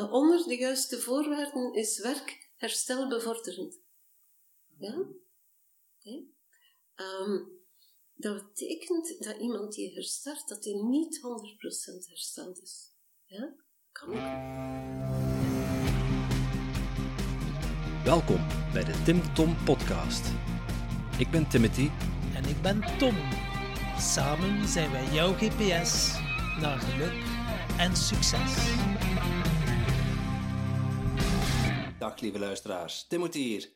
Uh, onder de juiste voorwaarden is werk herstelbevorderend. Ja? Okay. Um, dat betekent dat iemand die herstart, dat hij niet 100% hersteld is. Ja? Kan ook. Welkom bij de Tim Tom Podcast. Ik ben Timothy. En ik ben Tom. Samen zijn wij jouw GPS naar geluk en succes. Dag lieve luisteraars, Timothy hier.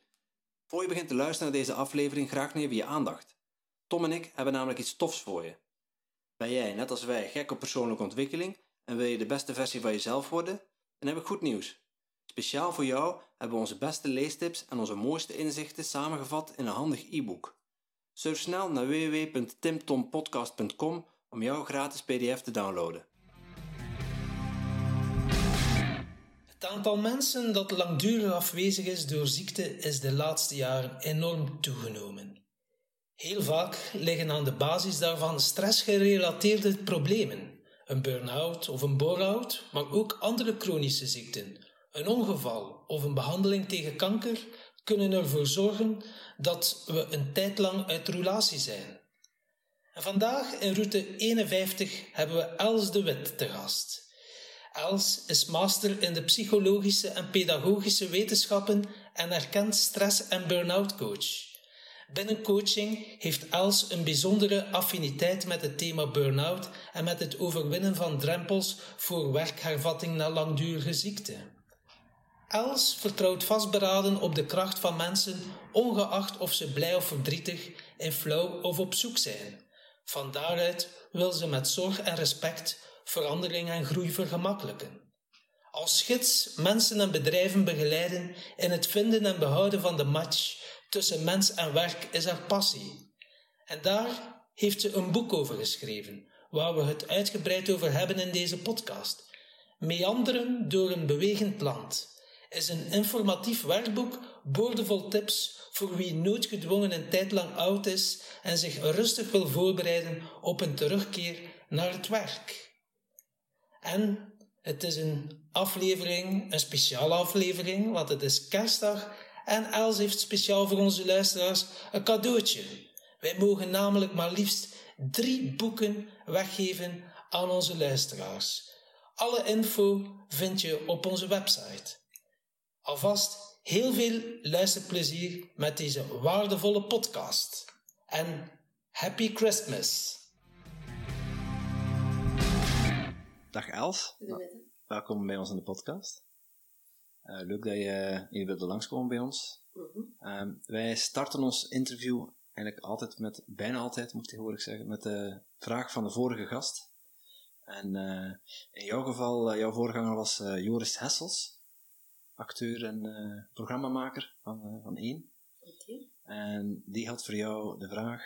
Voor je begint te luisteren naar deze aflevering, graag even je aandacht. Tom en ik hebben namelijk iets tofs voor je. Ben jij, net als wij, gek op persoonlijke ontwikkeling en wil je de beste versie van jezelf worden? Dan heb ik goed nieuws. Speciaal voor jou hebben we onze beste leestips en onze mooiste inzichten samengevat in een handig e-book. Surf snel naar www.timtompodcast.com om jouw gratis PDF te downloaden. Aantal mensen dat langdurig afwezig is door ziekte is de laatste jaren enorm toegenomen. Heel vaak liggen aan de basis daarvan stressgerelateerde problemen, een burn-out of een bore-out, maar ook andere chronische ziekten. Een ongeval of een behandeling tegen kanker kunnen ervoor zorgen dat we een tijd lang uit roulatie zijn. En vandaag in route 51 hebben we Els de Wit te gast. Els is master in de psychologische en pedagogische wetenschappen en erkent stress- en burn-out coach. Binnen coaching heeft Els een bijzondere affiniteit met het thema burn-out en met het overwinnen van drempels voor werkhervatting na langdurige ziekte. Els vertrouwt vastberaden op de kracht van mensen, ongeacht of ze blij of verdrietig, in flow of op zoek zijn. Van daaruit wil ze met zorg en respect verandering en groei vergemakkelijken. Als gids mensen en bedrijven begeleiden in het vinden en behouden van de match tussen mens en werk is haar passie. En daar heeft ze een boek over geschreven, waar we het uitgebreid over hebben in deze podcast. Meanderen door een bewegend land is een informatief werkboek boordevol tips voor wie noodgedwongen een tijd lang oud is en zich rustig wil voorbereiden op een terugkeer naar het werk. En het is een aflevering, een speciale aflevering, want het is kerstdag. En Els heeft speciaal voor onze luisteraars een cadeautje. Wij mogen namelijk maar liefst drie boeken weggeven aan onze luisteraars. Alle info vind je op onze website. Alvast heel veel luisterplezier met deze waardevolle podcast. En Happy Christmas! Dag Els. Welkom bij ons in de podcast. Uh, leuk dat je hier wilde langskomen bij ons. uh, wij starten ons interview eigenlijk altijd met, bijna altijd moet ik tegenwoordig zeggen, met de vraag van de vorige gast. En uh, in jouw geval, jouw voorganger was Joris Hessels, acteur en programmamaker van, van 1. Okay. En die had voor jou de vraag.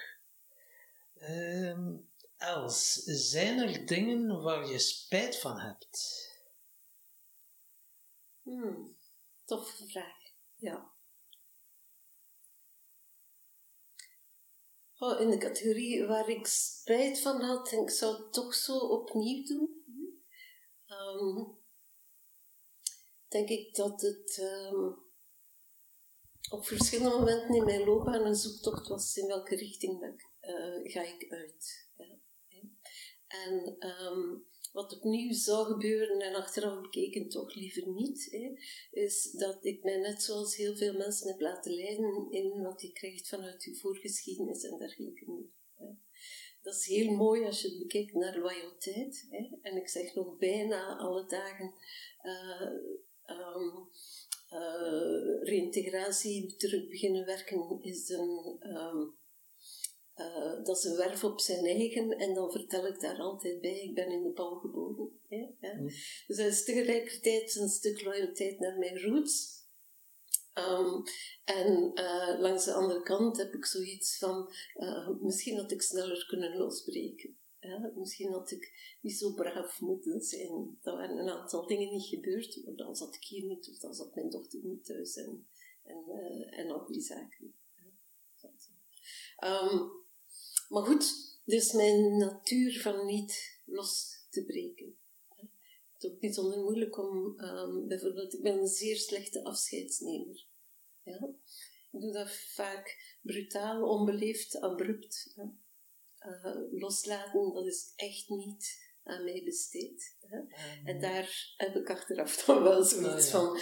Um, Els, zijn er dingen waar je spijt van hebt? Hmm, toffe vraag. Ja. Oh, in de categorie waar ik spijt van had, denk ik zou het toch zo opnieuw doen. Um, denk ik dat het um, op verschillende momenten in mijn loopbaan een zoektocht was in welke richting dat, uh, ga ik uit. En ehm, wat opnieuw zou gebeuren, en achteraf bekeken toch liever niet, hè, is dat ik mij net zoals heel veel mensen heb laten leiden in wat je krijgt vanuit je voorgeschiedenis en dergelijke. Hè. Dat is heel mooi als je het bekijkt naar loyaliteit. En ik zeg nog bijna alle dagen. Uh, um, uh, reïntegratie, terug beginnen werken, is een um, uh, dat is een werf op zijn eigen en dan vertel ik daar altijd bij, ik ben in de bal geboren. Mm. Dus dat is tegelijkertijd een stuk loyaliteit naar mijn roots. Um, en uh, langs de andere kant heb ik zoiets van, uh, misschien had ik sneller kunnen losbreken. Ja, misschien had ik niet zo braaf moeten zijn. Er waren een aantal dingen niet gebeurd, maar dan zat ik hier niet, of dan zat mijn dochter niet thuis en, en, en al die zaken. Um, maar goed, dus mijn natuur van niet los te breken. Het is ook bijzonder moeilijk om, um, bijvoorbeeld, ik ben een zeer slechte afscheidsnemer. Ja? Ik doe dat vaak brutaal, onbeleefd, abrupt. Ja? Uh, loslaten, dat is echt niet aan mij besteed. Hè? En daar heb ik achteraf dan wel zoiets oh, ja. van,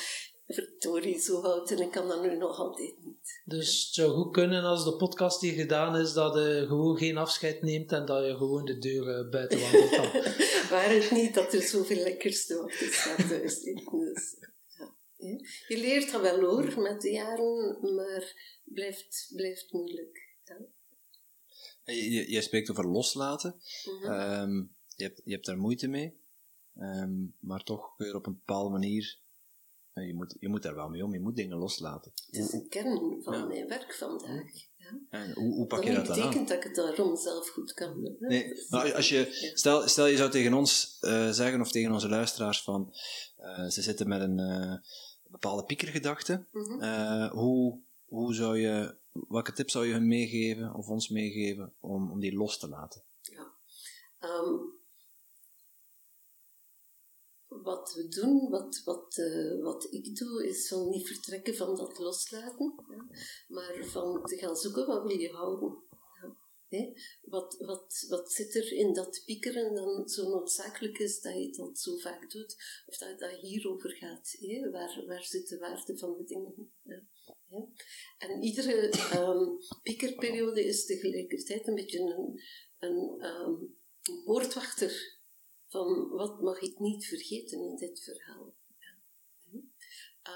verdorie, zo oud en ik kan dat nu nog altijd niet. Dus het zou goed kunnen als de podcast die gedaan is, dat je gewoon geen afscheid neemt en dat je gewoon de deur uh, buiten wandelt. Waar het niet dat er zoveel lekkers te staat thuis. Dus, ja. Je leert dat wel hoor, met de jaren, maar blijft, blijft moeilijk. Ja. Je, je, spreekt over loslaten. Mm um, je, hebt, je hebt daar moeite mee, um, maar toch weer op een bepaalde manier je moet, je moet daar wel mee om, je moet dingen loslaten. Het is een kern van mijn werk vandaag. Ja. En hoe, hoe pak je dat dan aan? Dat betekent dat ik het daarom zelf goed kan doen. Nee, maar als je, stel, stel je zou tegen ons uh, zeggen, of tegen onze luisteraars, van uh, ze zitten met een uh, bepaalde piekergedachte. Mm -hmm. hoe, hoe zou je, welke tips zou je hun meegeven, of ons meegeven, om, om die los te laten? Ja. Um, wat we doen, wat, wat, uh, wat ik doe, is van niet vertrekken van dat loslaten, maar van te gaan zoeken wat wil je houden. Ja, wat, wat, wat zit er in dat piekeren dan zo noodzakelijk is dat je al zo vaak doet, of dat het hierover gaat? Hè? Waar, waar zit de waarde van de dingen? Ja. En iedere um, piekerperiode is tegelijkertijd een beetje een, een um, van wat mag ik niet vergeten in dit verhaal.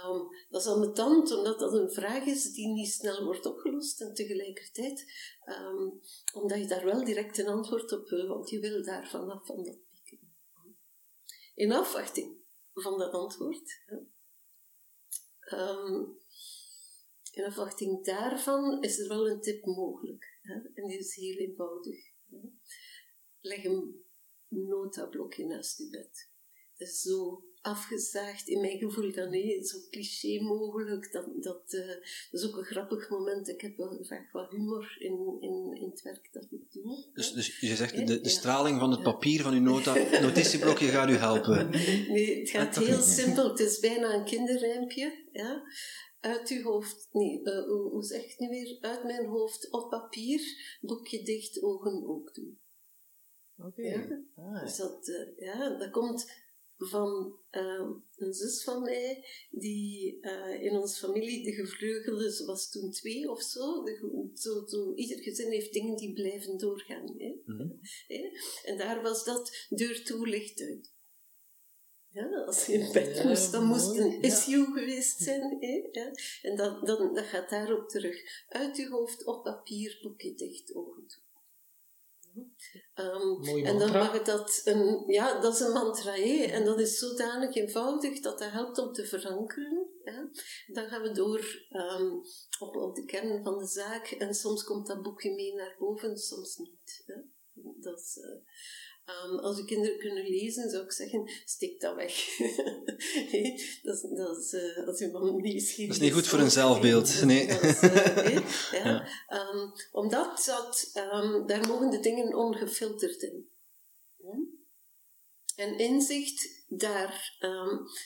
Um, dat is ambetant, omdat dat een vraag is die niet snel wordt opgelost en tegelijkertijd um, omdat je daar wel direct een antwoord op wil, want je wil daar vanaf van dat pieken. In afwachting van dat antwoord, um, in afwachting daarvan is er wel een tip mogelijk. En die is heel eenvoudig. Leg hem notablokje naast je bed. Dat is zo afgezaagd in mijn gevoel dan nee, zo cliché mogelijk. Dat, dat, uh, dat is ook een grappig moment. Ik heb wel graag wat humor in, in, in het werk dat ik doe. Dus, dus je zegt, de, de straling van het papier van uw nota, notitieblokje gaat u helpen? Nee, het gaat heel simpel. Het is bijna een kinderrijmpje. Ja? Uit uw hoofd, nee, uh, hoe, hoe zeg ik het nu weer? Uit mijn hoofd op papier, boekje dicht, ogen ook doen. Oké. Ja? Ah, dus dat, uh, ja, dat komt van uh, een zus van mij, die uh, in onze familie, de gevleugelde, was toen twee of zo. De, zo, zo. Ieder gezin heeft dingen die blijven doorgaan. Hè? Mm -hmm. En daar was dat deur toe, licht uit. Ja, als je in bed moest, dan moest een issue geweest zijn. Hè? Ja? En dat, dan, dat gaat daarop terug. Uit je hoofd, op papier, boekje dicht, ogen toe. Um, en dan mag het dat een, ja, dat is een mantra, hè? en dat is zodanig eenvoudig dat dat helpt om te verankeren. Dan gaan we door um, op, op de kern van de zaak en soms komt dat boekje mee naar boven, soms niet. Hè? Dat is, uh, Um, als de kinderen kunnen lezen, zou ik zeggen, steek dat weg. dat is, dat is, uh, als nieuwsgierig Dat is niet goed voor een zelfbeeld, nee. Is, uh, ja. ja. Um, omdat dat, um, daar mogen de dingen ongefilterd in. Ja? En inzicht daar,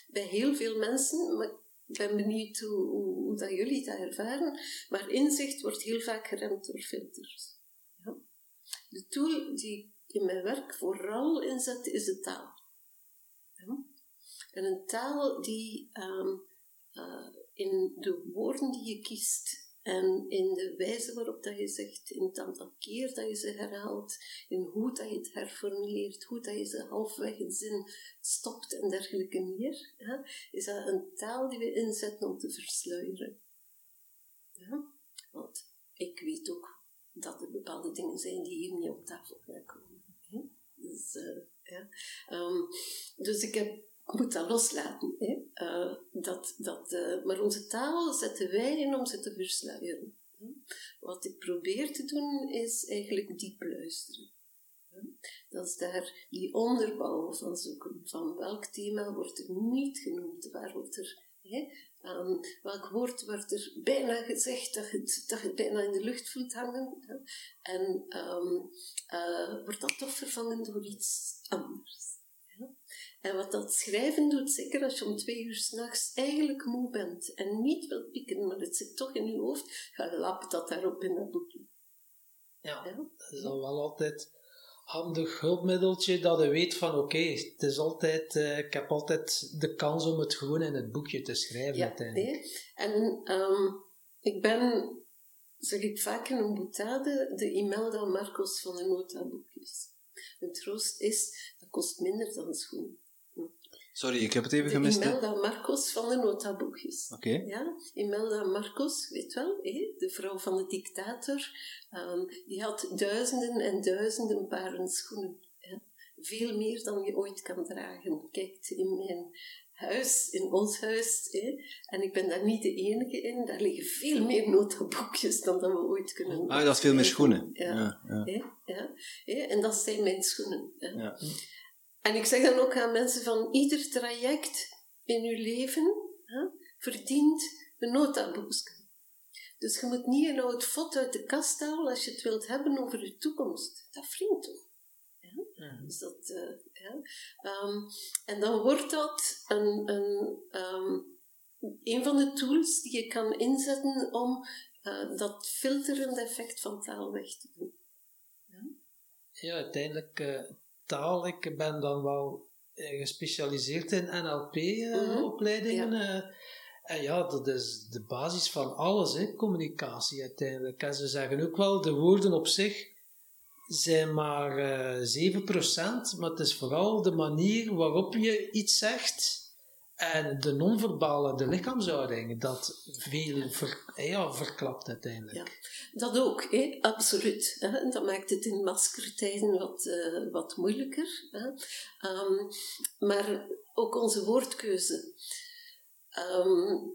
bij heel veel mensen, maar ik ben benieuwd hoe, hoe, hoe dat jullie dat ervaren, maar inzicht wordt heel vaak geremd door filters. Ja? De tool die in mijn werk vooral inzet, is de taal. En een taal die um, uh, in de woorden die je kiest en in de wijze waarop dat je zegt, in het aantal keer dat je ze herhaalt, in hoe dat je het herformuleert, hoe dat je ze halfweg een zin stopt en dergelijke meer, ja, is dat een taal die we inzetten om te versluieren. Ja? Want ik weet ook dat er bepaalde dingen zijn die hier niet op tafel gaan komen. Dus, uh, ja. Um, dus ik heb, moet dat loslaten. Hè? Uh, dat, dat, uh, maar onze taal zetten wij in om ze te versluieren. Wat ik probeer te doen is eigenlijk diep luisteren. Dat is daar die onderbouw van zoeken. Van welk thema wordt er niet genoemd? Waar wordt er Hè? Um, welk woord wordt er bijna gezegd dat je het, dat je het bijna in de lucht voelt hangen? Hè? En um, uh, wordt dat toch vervangen door iets anders? En wat dat schrijven doet, zeker als je om twee uur s'nachts eigenlijk moe bent en niet wilt pieken, maar het zit toch in je hoofd, ga lap dat daarop in dat boekje. Ja, dat is dan wel altijd handig hulpmiddeltje dat je weet van oké, het is altijd, uh, ik heb altijd de kans om het gewoon in het boekje te schrijven ja, uiteindelijk. En um, ik ben, zeg ik vaak in een boetade, de Imelda Marcos van de notaboekjes. Een troost is, dat kost minder dan schoen. Sorry, ik heb het even gemist. Imelda Marcos van de notaboekjes. Oké. Ja, Imelda Marcos, weet wel, de vrouw van de dictator, um, die had duizenden en duizenden paren schoenen. Veel meer dan je ooit kan dragen. Kijk, in mijn huis, in ons huis, en ik ben daar niet de enige in, daar liggen veel meer notaboekjes dan dat we ooit kunnen. Ah, dat is veel meer schoenen. Ja, ja. ja. en dat zijn mijn schoenen. Ja. En ik zeg dan ook aan mensen van ieder traject in je leven hè, verdient een notaboekje. Dus je moet niet een oud fot uit de kast halen als je het wilt hebben over de toekomst. Dat vriend toch? Ja? Dus dat, uh, ja. Um, en dan wordt dat een, een, um, een van de tools die je kan inzetten om uh, dat filterende effect van taal weg te doen. Ja, ja uiteindelijk uh, taal, ik ben dan wel eh, gespecialiseerd in NLP-opleidingen. Eh, mhm. eh, en ja, dat is de basis van alles, hè, communicatie uiteindelijk. En ze zeggen ook wel, de woorden op zich zijn maar uh, 7%, maar het is vooral de manier waarop je iets zegt en de non-verbale, de lichaamshouding, dat veel ver, ja, verklapt uiteindelijk. Ja, dat ook, hè? absoluut. Hè? Dat maakt het in maskertijden wat, uh, wat moeilijker. Hè? Um, maar ook onze woordkeuze. Um,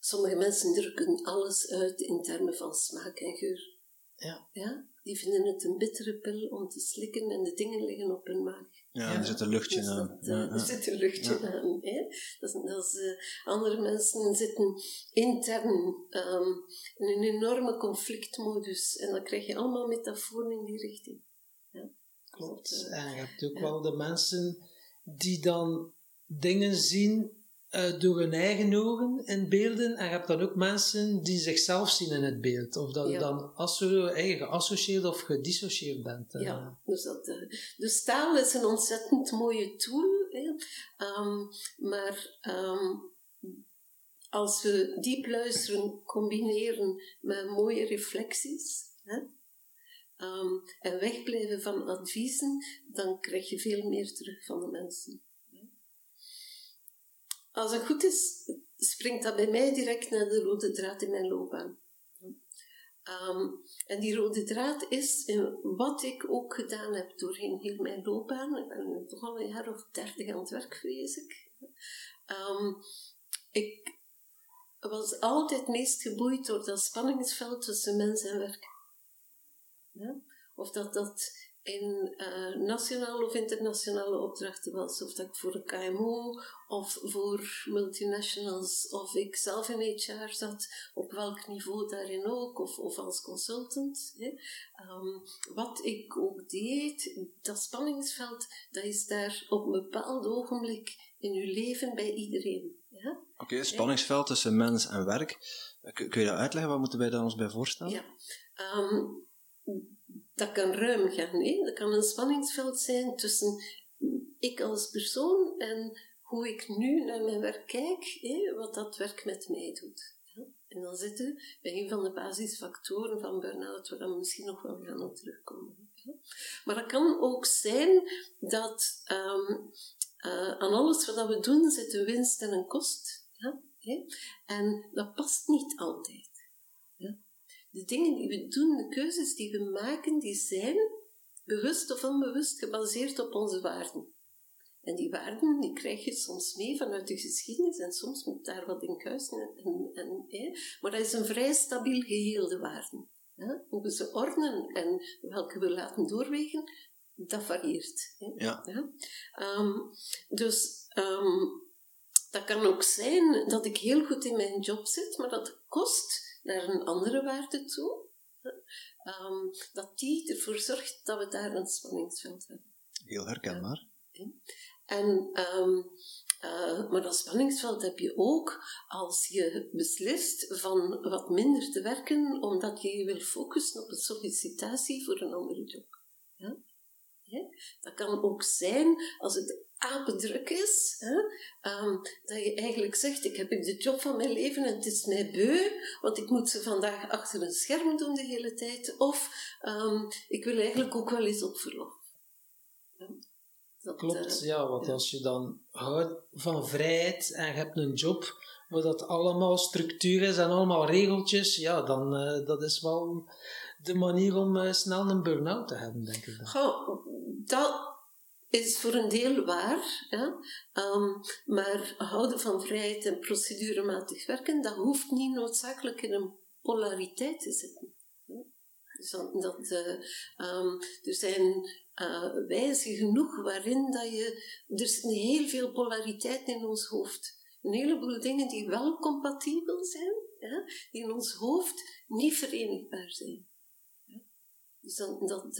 sommige mensen drukken alles uit in termen van smaak en geur. Ja. ja. Die vinden het een bittere pil om te slikken en de dingen liggen op hun maag. Ja, er zit een luchtje dus aan. Dat, ja, er zit een luchtje aan. Hè? Dat, dat uh, andere mensen zitten intern um, in een enorme conflictmodus. En dan krijg je allemaal metaforen in die richting. Ja? Klopt. Dat, uh, en je hebt ook wel de mensen die dan dingen zien uh, door hun eigen ogen in beelden. En je hebt dan ook mensen die zichzelf zien in het beeld. Of dat je dan asso geassocieerd of gedissocieerd bent. Uh. Ja, dus, dat, uh, dus taal is een ontzettend mooie tool. Hè. Um, maar um, als we diep luisteren combineren met mooie reflecties... Hè, um, en wegblijven van adviezen, dan krijg je veel meer terug van de mensen. Als het goed is, springt dat bij mij direct naar de rode draad in mijn loopbaan. Um, en die rode draad is in wat ik ook gedaan heb doorheen heel mijn loopbaan. Ik ben toch al een jaar of dertig aan het werk, vrees ik. Um, ik was altijd meest geboeid door dat spanningsveld tussen mens en werk. Ja? Of dat dat in uh, nationale of internationale opdrachten was. Of dat ik voor een KMO of voor multinationals of ik zelf in HR zat, op welk niveau daarin ook, of, of als consultant. Hè. Um, wat ik ook deed, dat spanningsveld, dat is daar op een bepaald ogenblik in uw leven bij iedereen. Ja? Oké, okay, spanningsveld tussen mens en werk. Kun je dat uitleggen? Wat moeten wij daar ons bij voorstellen? Ja. Um, dat kan ruim gaan. Hè? Dat kan een spanningsveld zijn tussen ik als persoon en hoe ik nu naar mijn werk kijk, hè? wat dat werk met mij doet. En dan zitten we bij een van de basisfactoren van burn-out, waar we misschien nog wel gaan op terugkomen. Maar dat kan ook zijn dat um, uh, aan alles wat we doen zit een winst en een kost. Ja? En dat past niet altijd de dingen die we doen, de keuzes die we maken, die zijn bewust of onbewust gebaseerd op onze waarden. En die waarden die krijg je soms mee vanuit de geschiedenis en soms moet daar wat in kuisen. En, en, hè. Maar dat is een vrij stabiel geheel, de waarden. Hoe we ze ordenen en welke we laten doorwegen, dat varieert. Hè. Ja. ja? Um, dus um, dat kan ook zijn dat ik heel goed in mijn job zit, maar dat kost naar een andere waarde toe, um, dat die ervoor zorgt dat we daar een spanningsveld hebben. Heel herkenbaar. En, ehm, eh, maar dat spanningsveld heb je ook als je beslist van wat minder te werken, omdat je je wil focussen op een sollicitatie voor een andere job. Ja? Dat kan ook zijn als het apendruk is, hè? Um, dat je eigenlijk zegt, ik heb de job van mijn leven en het is mij beu, want ik moet ze vandaag achter een scherm doen de hele tijd, of um, ik wil eigenlijk ook wel eens op verlof. Dat, Klopt, uh, ja, want ja. als je dan houdt van vrijheid en je hebt een job waar dat allemaal structuur is en allemaal regeltjes, ja, dan uh, dat is wel de manier om uh, snel een burn-out te hebben, denk ik. Dan. Goh, dat is voor een deel waar? Um, maar houden van vrijheid en procedurematig werken, dat hoeft niet noodzakelijk in een polariteit te zitten. Dus dat, dat uh, um, er zijn uh, wijzen genoeg waarin dat je. Er zit heel veel polariteit in ons hoofd. Een heleboel dingen die wel compatibel zijn, die in ons hoofd niet verenigbaar zijn. Dus dat, dat,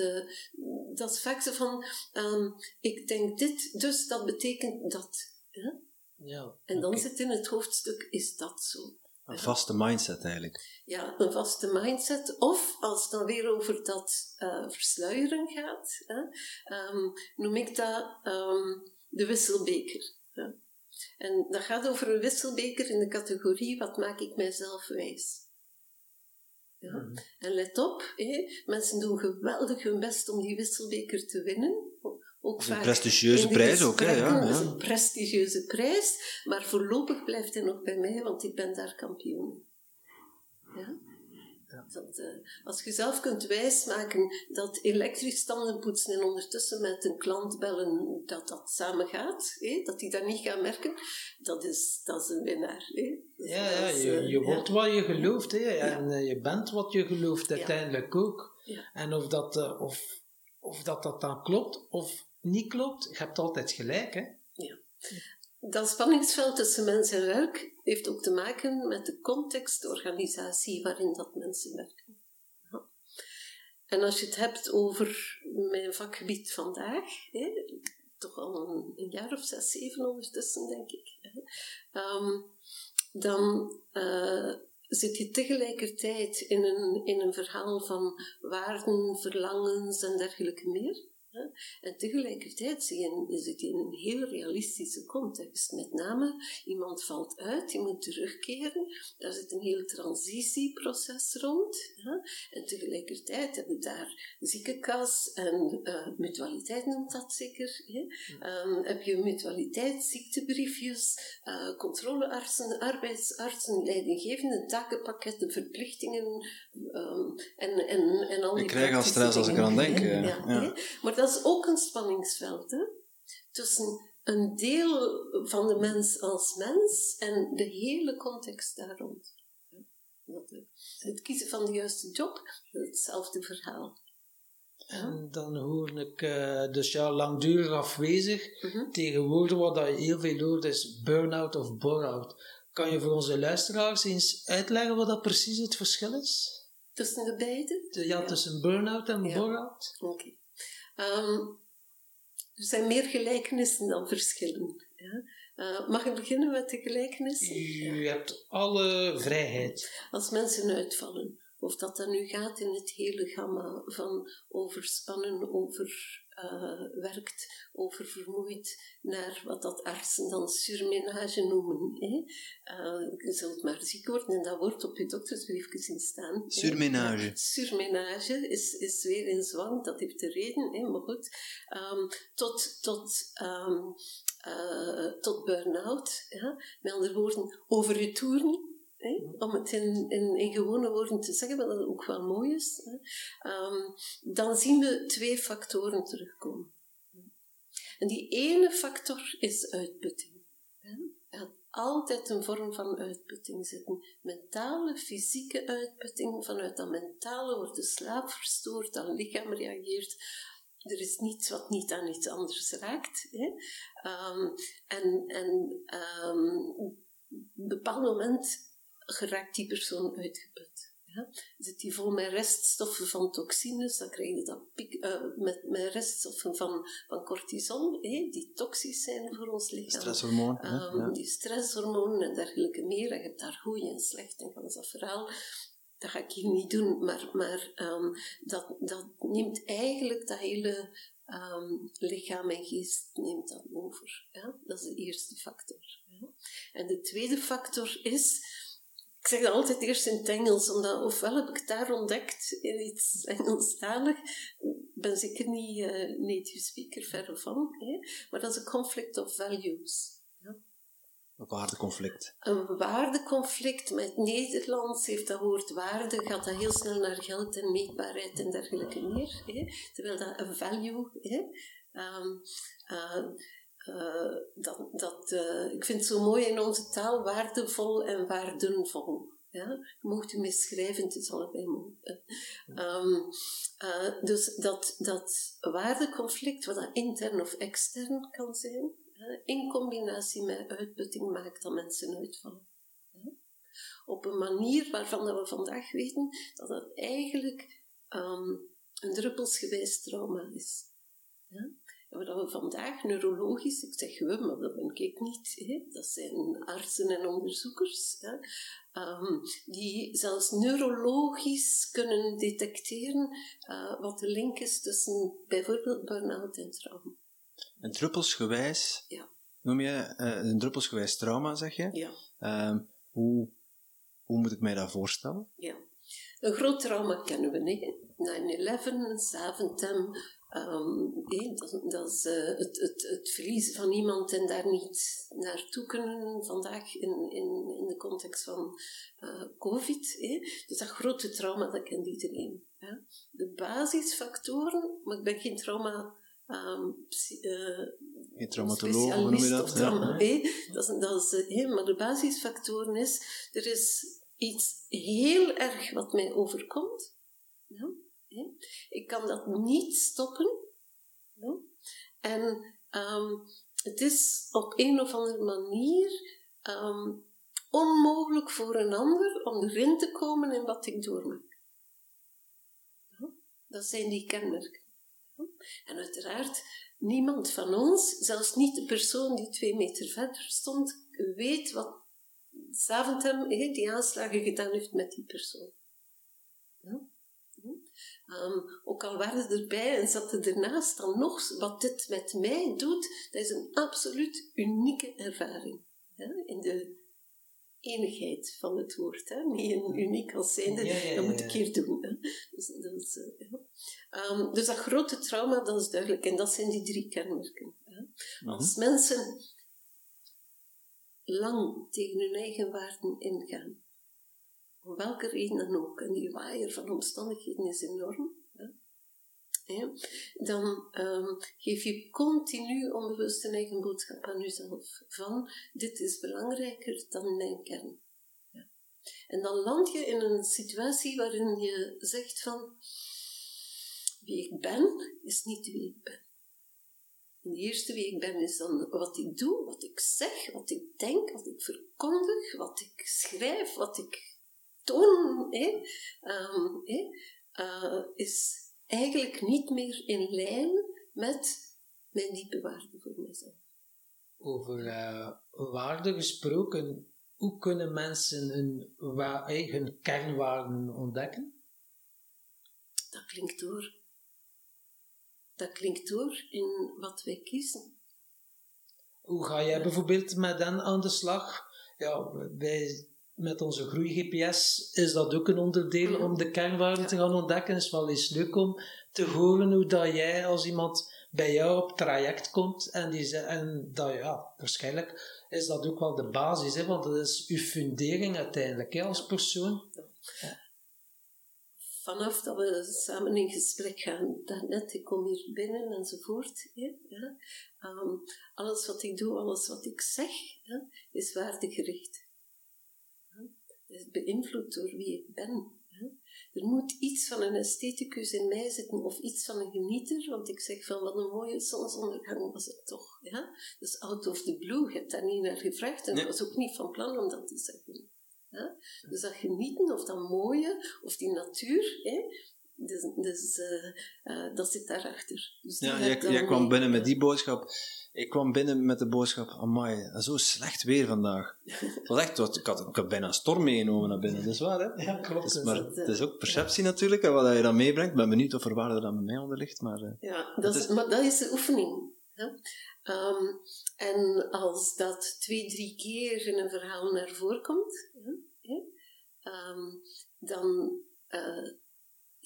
dat is vaak zo van, um, ik denk dit, dus dat betekent dat. Hè? Ja, en dan zit in het hoofdstuk, is dat zo? Een vaste mindset eigenlijk. Ja, een vaste mindset. Of als het dan weer over dat uh, versluieren gaat, hè, um, noem ik dat um, de wisselbeker. Hè. En dat gaat over een wisselbeker in de categorie wat maak ik mijzelf wijs. Ja. Mhm. En let op, mensen doen geweldig hun best om die wisselbeker te winnen. Ook een prestigieuze prijs ook, hè? Ja, ja. een prestigieuze prijs, maar voorlopig blijft hij nog bij mij, want ik ben daar kampioen. Ja? Dat, uh, als je zelf kunt wijsmaken dat elektrisch tandenpoetsen en ondertussen met een klant bellen dat dat samen gaat, dat die dat niet gaan merken, dat is, dat is een winnaar. Dus ja, ja je, je uh, wordt ja. wat je gelooft hè, en uh, je bent wat je gelooft uiteindelijk ook. En of dat, of, of dat dat dan klopt of niet klopt, je hebt altijd gelijk. Hè. Ja. Dat spanningsveld tussen mens en werk heeft ook te maken met de context, organisatie waarin dat mensen werken. Ja. En als je het hebt over mijn vakgebied vandaag, hè, toch al een, jaar of zes, zeven ondertussen, denk ik, hè, um, dan uh, zit je tegelijkertijd in een, in een verhaal van waarden, verlangens en dergelijke meer. En tegelijkertijd zie je, zit je in een heel realistische context. Met name, iemand valt uit, die moet terugkeren. Daar zit een heel transitieproces rond. En tegelijkertijd hebben we daar ziekenkas en uh, mutualiteit noemt dat zeker. Hè? Um, heb je mutualiteit, ziektebriefjes, uh, controleartsen, arbeidsartsen, leidinggevende takenpakketten, verplichtingen um, en, en, en al die Ik krijg al stress als ik eraan denk. Ja, ja. Maar dat is ook een spanningsveld hè? tussen een deel van de mens als mens en de hele context daar rond. Het kiezen van de juiste job, hetzelfde verhaal. En dan hoor ik uh, dus ja, langdurig afwezig. Mm -hmm. Tegenwoordig wat je heel veel hoort is burn-out of bore-out. Kan je voor onze luisteraars eens uitleggen wat dat precies het verschil is? Tussen de beide? De, ja, ja, tussen burn-out en ja. bore-out. Oké. Okay. Um, er zijn meer gelijkenissen dan verschillen. Ja? Uh, mag ik beginnen met de gelijkenissen? U ja. hebt alle vrijheid. Als mensen uitvallen, of dat dan nu gaat in het hele gamma van overspannen, over uh, werkt over vermoeid naar wat dat artsen dan surmenage noemen. Hè. Uh, je zult maar ziek worden en dat wordt op je doktersbriefje zien staan. Surmenage. Surmenage is, is weer in zwang, dat heeft de reden, hè, maar goed. Um, tot tot, um, uh, tot burn-out. Ja. Met andere woorden, over je toeren om het in, in, gewone woorden te zeggen, wat ook wel mooi is, um, dan zien we twee factoren terugkomen. En die ene factor is uitputting. Er gaat altijd een vorm van uitputting zitten. Mentale, fysieke uitputting. Vanuit dat mentale wordt de slaap verstoord, dat lichaam reageert. Er is niets wat niet aan iets anders raakt. Hè? Um, en en op een bepaald moment geraakt die persoon uitgeput. Ja? Zit die vol met reststoffen van toxines, dan krijg je dat piek, uh, met, met reststoffen van, van cortisol, die toxisch zijn voor ons lichaam. Stresshormoon. Um, ja. Die stresshormonen en dergelijke meer. En je hebt daar goed en slecht en gans dat verhaal. Dat ga ik hier niet doen, maar, maar um, dat, dat neemt eigenlijk dat hele um, lichaam en geest neemt dat over. Ja? Dat is de eerste factor. Ja? En de tweede factor is ik zeg dat altijd eerst in het Engels, omdat ofwel heb ik het daar ontdekt in iets Engelstalig, ben zeker niet uh, native speaker, verre van, hè? maar dat is een conflict of values. Ja. Een waardeconflict. Een waardeconflict met Nederlands heeft dat woord waarde, gaat dat heel snel naar geld en meetbaarheid en dergelijke meer. Hè? Terwijl dat een value, hè? Um, uh, uh, dat, dat, uh, ik vind het zo mooi in onze taal, waardevol en waardenvol. Ja? Je mocht u misschrijven, het is allebei mooi. Um, uh, dus dat, dat waardeconflict, wat dat intern of extern kan zijn, in combinatie met uitputting maakt dat mensen uitvallen. Op een manier waarvan dat we vandaag weten dat dat eigenlijk um, een druppelsgewijs trauma is. Ja? Wat we vandaag neurologisch, ik zeg we, maar dat ben ik niet, hè? dat zijn artsen en onderzoekers, hè? Um, die zelfs neurologisch kunnen detecteren uh, wat de link is tussen bijvoorbeeld burn-out en trauma. Een druppelsgewijs, ja. noem je uh, een druppelsgewijs trauma, zeg je? Ja. Um, hoe, hoe moet ik mij dat voorstellen? Ja. Een groot trauma kennen we, niet. 9-11, Zaventem, Um, dat, dat, is uh, het, het, het, verliezen van iemand en daar niet naartoe kunnen vandaag in, in, in de context van uh, COVID. Dus dat grote trauma, dat kent iedereen. Hè. De basisfactoren, maar ik ben geen trauma. Um, uh, geen traumatoloog, hoe noem je dat? Trauma, ja. dat is, dat is, maar de basisfactoren is, er is iets heel erg wat mij overkomt. Ja ik kan dat niet stoppen. En um, het is op een of andere manier um, onmogelijk voor een ander om erin te komen in wat ik doormaak. Dat zijn die kenmerken. En uiteraard, niemand van ons, zelfs niet de persoon die twee meter verder stond, weet wat Zaventem, die aanslagen gedaan heeft met die persoon. Um, ook al waren ze erbij en zaten ernaast, dan nog, wat dit met mij doet, dat is een absoluut unieke ervaring. In de eenigheid van het woord. Hè? Niet een uniek als zijnde, ja, dat moet ik hier doen. Hè? Dus, dus, um, dus, dat grote trauma, dat is duidelijk. En dat zijn die drie kenmerken. Hè? Mhm. Als mensen lang tegen hun eigen waarden ingaan, welke reden dan ook, en die waaier van omstandigheden is enorm, hè, dan um, geef je continu onbewust een eigen boodschap aan jezelf van dit is belangrijker dan mijn kern. Ja. En dan land je in een situatie waarin je zegt van wie ik ben is niet wie ik ben. En de eerste wie ik ben is dan wat ik doe, wat ik zeg, wat ik denk, wat ik verkondig, wat ik schrijf, wat ik toon um, uh, is eigenlijk niet meer in lijn met mijn diepe waarde voor mezelf. Over uh, waarde gesproken, hoe kunnen mensen hun, hun kernwaarden ontdekken? Dat klinkt door. Dat klinkt door in wat wij kiezen. Hoe ga jij bijvoorbeeld met hen aan de slag? Ja, wij met onze groei-GPS is dat ook een onderdeel om de kernwaarden te gaan ontdekken. Het is wel eens leuk om te horen hoe dat jij als iemand bij jou op traject komt en, die, en dat ja, waarschijnlijk is dat ook wel de basis, hè, want dat is uw fundering uiteindelijk hè, als persoon. Ja. Vanaf dat we samen in gesprek gaan, daarnet, ik kom hier binnen enzovoort. Hè, ja. Um, alles wat ik doe, alles wat ik zeg, ja, is waardegericht is beïnvloed door wie ik ben. Er moet iets van een estheticus in mij zitten, of iets van een genieter, want ik zeg van wat een mooie zonsondergang was het toch. Ja? Dus out of the blue, je hebt daar niet naar gevraagd en ik was ook niet van plan om dat te zeggen. Ja? Dus dat genieten of dat mooie of die natuur, hè? Dus, dus uh, dat zit daarachter. Dus ja, jij, jij kwam binnen met die boodschap. Ik kwam binnen met de boodschap, amai, zo slecht weer vandaag. Het was echt, ik, had, ik had bijna een storm meegenomen naar binnen, dat is waar hè? Ja, klopt. Dus, maar het is ook perceptie natuurlijk, en wat je dan meebrengt. Ik ben benieuwd of er waarde dan bij mij onder ligt, maar... Ja, dat is, maar dat is de oefening. Hè? Um, en als dat twee, drie keer in een verhaal naar voren komt, hè, um, dan, uh,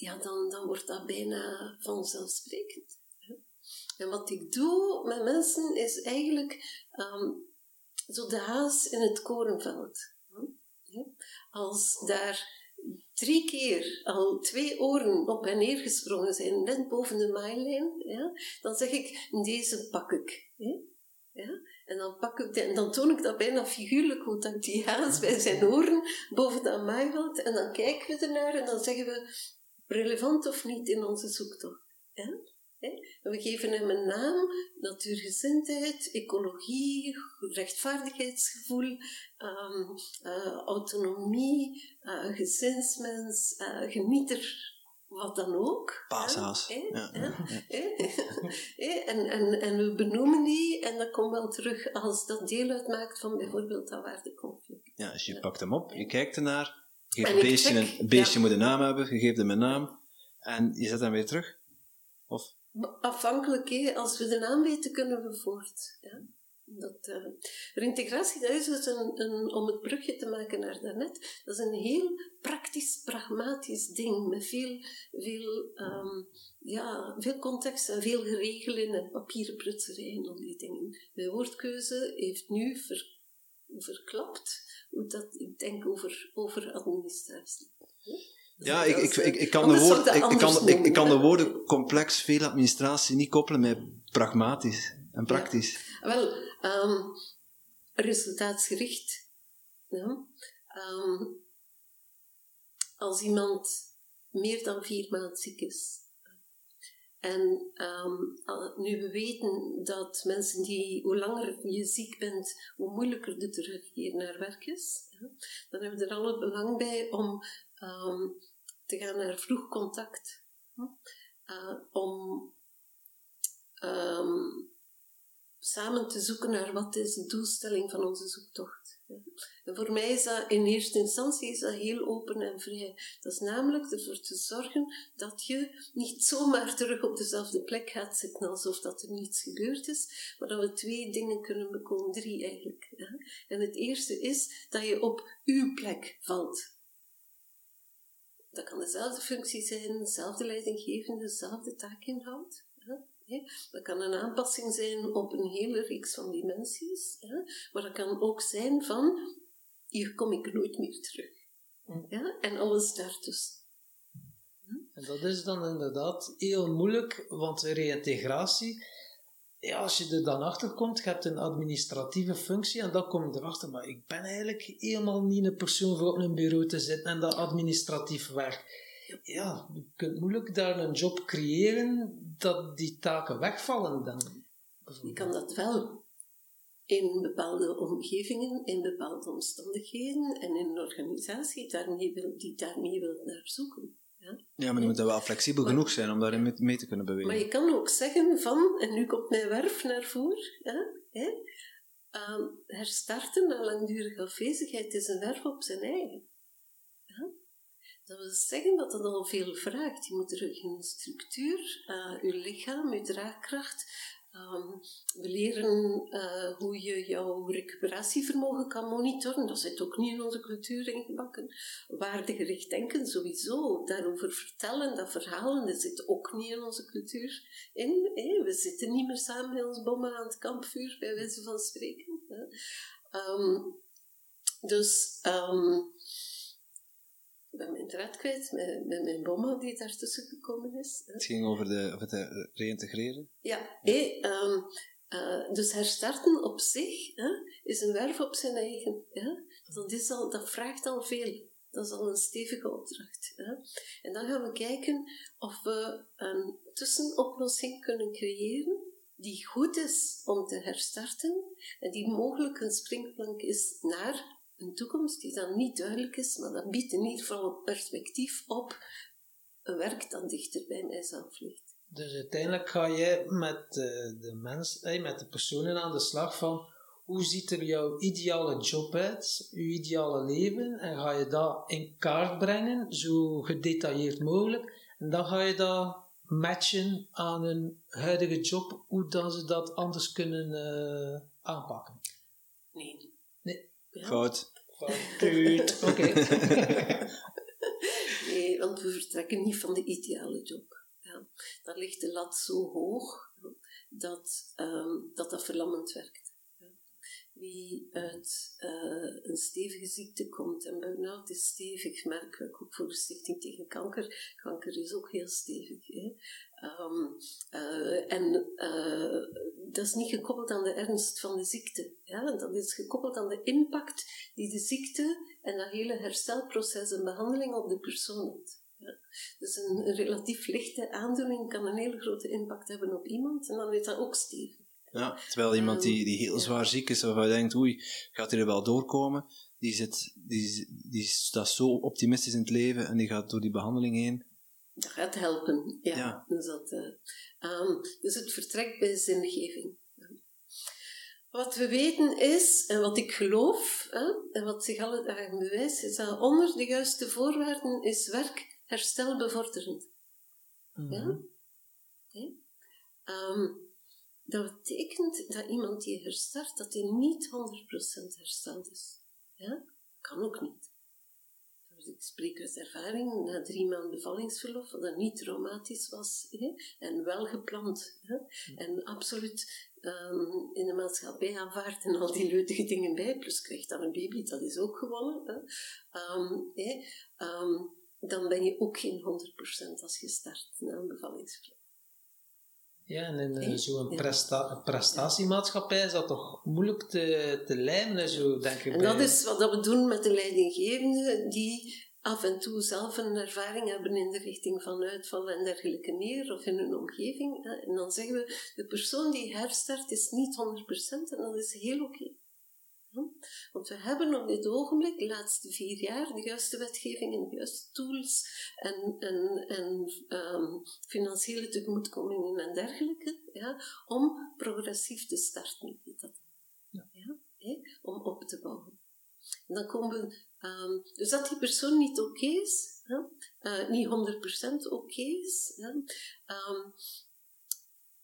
ja, dan, dan wordt dat bijna vanzelfsprekend. En wat ik doe met mensen is eigenlijk um, zo de haas in het korenveld. Als daar drie keer al twee oren op en neer gesprongen zijn, net boven de maailijn, ja, dan zeg ik, deze pak ik. Ja? En dan, pak ik en dan toon ik dat bijna figuurlijk hoe dat die haas bij zijn oren boven dat maaiveld. En dan kijken we ernaar en dan zeggen we, relevant of niet in onze zoektocht. Ja? We geven hem een naam, natuurgezindheid, ecologie, rechtvaardigheidsgevoel, um, uh, autonomie, uh, gezinsmens, uh, genieter, wat dan ook. Paashaas. Ja. en, en, en we benoemen die en dat komt wel terug als dat deel uitmaakt van bijvoorbeeld dat waardeconflict. Ja, dus je pakt hem op, je kijkt ernaar, je geeft een beestje, een, beestje moet een naam hebben, je geeft hem een naam en je zet hem weer terug. Of? Afhankelijk, als we de naam weten, kunnen we voort. Ja. Dat, uh, reintegratie, dat is dus een, een, om het brugje te maken naar daarnet, dat is een heel praktisch, pragmatisch ding met veel, veel, um, ja, veel context en veel geregelen en papieren prutserij en al die dingen. Mijn woordkeuze heeft nu ver, verklapt hoe dat ik denk over, over administratie. Ja, ik, ik, ik, ik, kan de woorden, ik, kan, ik, ik kan de woorden complex, veel administratie niet koppelen met pragmatisch en praktisch. Ja. Wel, um, resultaatsgericht. Ja. Um, als iemand meer dan vier maanden ziek is. En um, nu we weten dat mensen die, hoe langer je ziek bent, hoe moeilijker de terugkeer naar werk is, dan hebben we er alle belang bij om um, te gaan naar vroeg contact. Uh, om um, samen te zoeken naar wat is de doelstelling van onze zoektocht. En voor mij is dat in eerste instantie is dat heel open en vrij. Dat is namelijk ervoor te zorgen dat je niet zomaar terug op dezelfde plek gaat zitten alsof dat er niets gebeurd is, maar dat we twee dingen kunnen bekomen, drie eigenlijk. En het eerste is dat je op uw plek valt. Dat kan dezelfde functie zijn, dezelfde leidinggevende, dezelfde taakinhoud. Dat kan een aanpassing zijn op een hele reeks van dimensies, maar dat kan ook zijn van, hier kom ik nooit meer terug. Mm. Ja? En alles daartussen. En dat is dan inderdaad heel moeilijk, want reïntegratie, ja, als je er dan achter komt, je hebt een administratieve functie en dan kom je erachter, maar ik ben eigenlijk helemaal niet een persoon voor op een bureau te zitten en dat administratief werk ja, je kunt moeilijk daar een job creëren dat die taken wegvallen dan. Je kan dat wel in bepaalde omgevingen, in bepaalde omstandigheden en in een organisatie daarmee wil, die daarmee wil naar zoeken. Ja, ja maar je moet wel flexibel genoeg zijn om daarin mee te kunnen bewegen. Maar je kan ook zeggen van, en nu komt mijn werf naar voren, ja, hè, uh, herstarten na langdurige afwezigheid is een werf op zijn eigen. Dat wil zeggen dat dat al veel vraagt. Je moet terug in structuur, uh, je lichaam, je draagkracht. Um, we leren uh, hoe je jouw recuperatievermogen kan monitoren. Dat zit ook niet in onze cultuur ingebakken. Waardegericht denken sowieso. Daarover vertellen, dat verhalen, dat zit ook niet in onze cultuur in. We zitten niet meer samen met ons bommen aan het kampvuur, bij wijze van spreken. Um, dus... Um, ik ben mijn draad kwijt met, met mijn bomma die daartussen gekomen is. Het ging over, de, over het eh, reïntegreren? Ja, hey, um, uh, dus herstarten op zich hè, is een werf op zijn eigen. Ja? Dat, is al, dat vraagt al veel. Dat is al een stevige opdracht. Hè? En dan gaan we kijken of we een tussenoplossing kunnen creëren die goed is om te herstarten en die mogelijk een springplank is naar een toekomst die dan niet duidelijk is, maar dat biedt in ieder geval een perspectief op een werk dat dichter bij mijzelf ligt. Dus uiteindelijk ga je met de, de mens, met de personen aan de slag van hoe ziet er jouw ideale job uit, je ideale leven, en ga je dat in kaart brengen, zo gedetailleerd mogelijk, en dan ga je dat matchen aan een huidige job, hoe dan ze dat anders kunnen uh, aanpakken. Nee. Nee. Ja. Fout. Fout. Oké. nee, want we vertrekken niet van de ideale job. Ja. Daar ligt de lat zo hoog dat um, dat, dat verlammend werkt wie uit uh, een stevige ziekte komt. En burn-out is stevig, merk ik ook voor de Stichting tegen Kanker. Kanker is ook heel stevig. Hè? Um, uh, en uh, dat is niet gekoppeld aan de ernst van de ziekte. Ja? Dat is gekoppeld aan de impact die de ziekte en dat hele herstelproces en behandeling op de persoon heeft. Ja. Dus een, een relatief lichte aandoening kan een hele grote impact hebben op iemand en dan is dat ook stevig. Ja, terwijl iemand die, die heel zwaar ziek is, waarvan je denkt, oei, gaat hij er wel doorkomen, die, zit, die, die staat zo optimistisch in het leven en die gaat door die behandeling heen. Dat gaat helpen, ja. Dus, dat, uh, dus het vertrekt bij zingeving. Wat we weten is, en wat ik geloof, en wat zich alle dagen bewijst, is dat onder de juiste voorwaarden is werk herstelbevorderend. Mm Ja? Okay. Um, dat betekent dat iemand die herstart, dat hij niet 100% hersteld is. Ja? Kan ook niet. Ik spreek uit ervaring, na drie maanden bevallingsverlof, dat niet traumatisch was hè? en wel gepland. Hè? En absoluut um, in de maatschappij aanvaard en al die leutige dingen bij, plus krijgt dan een baby, dat is ook gewonnen. Hè? Um, hè? Um, dan ben je ook geen 100% als je start na een bevallingsverlof. Ja, en in zo'n presta prestatiemaatschappij is dat toch moeilijk te, te lijmen, zo, denk ik. En dat is wat we doen met de leidinggevenden, die af en toe zelf een ervaring hebben in de richting van uitval en dergelijke meer, of in hun omgeving. En dan zeggen we, de persoon die herstart is niet 100% en dat is heel oké. Want we hebben op dit ogenblik, de laatste vier jaar, de juiste wetgeving en de juiste tools en, en, en um, financiële tegemoetkomingen en dergelijke, ja, om progressief te starten. Dat, ja. Ja, om op te bouwen. En dan komen we, um, dus dat die persoon niet oké is, uh, niet 100% oké is, um,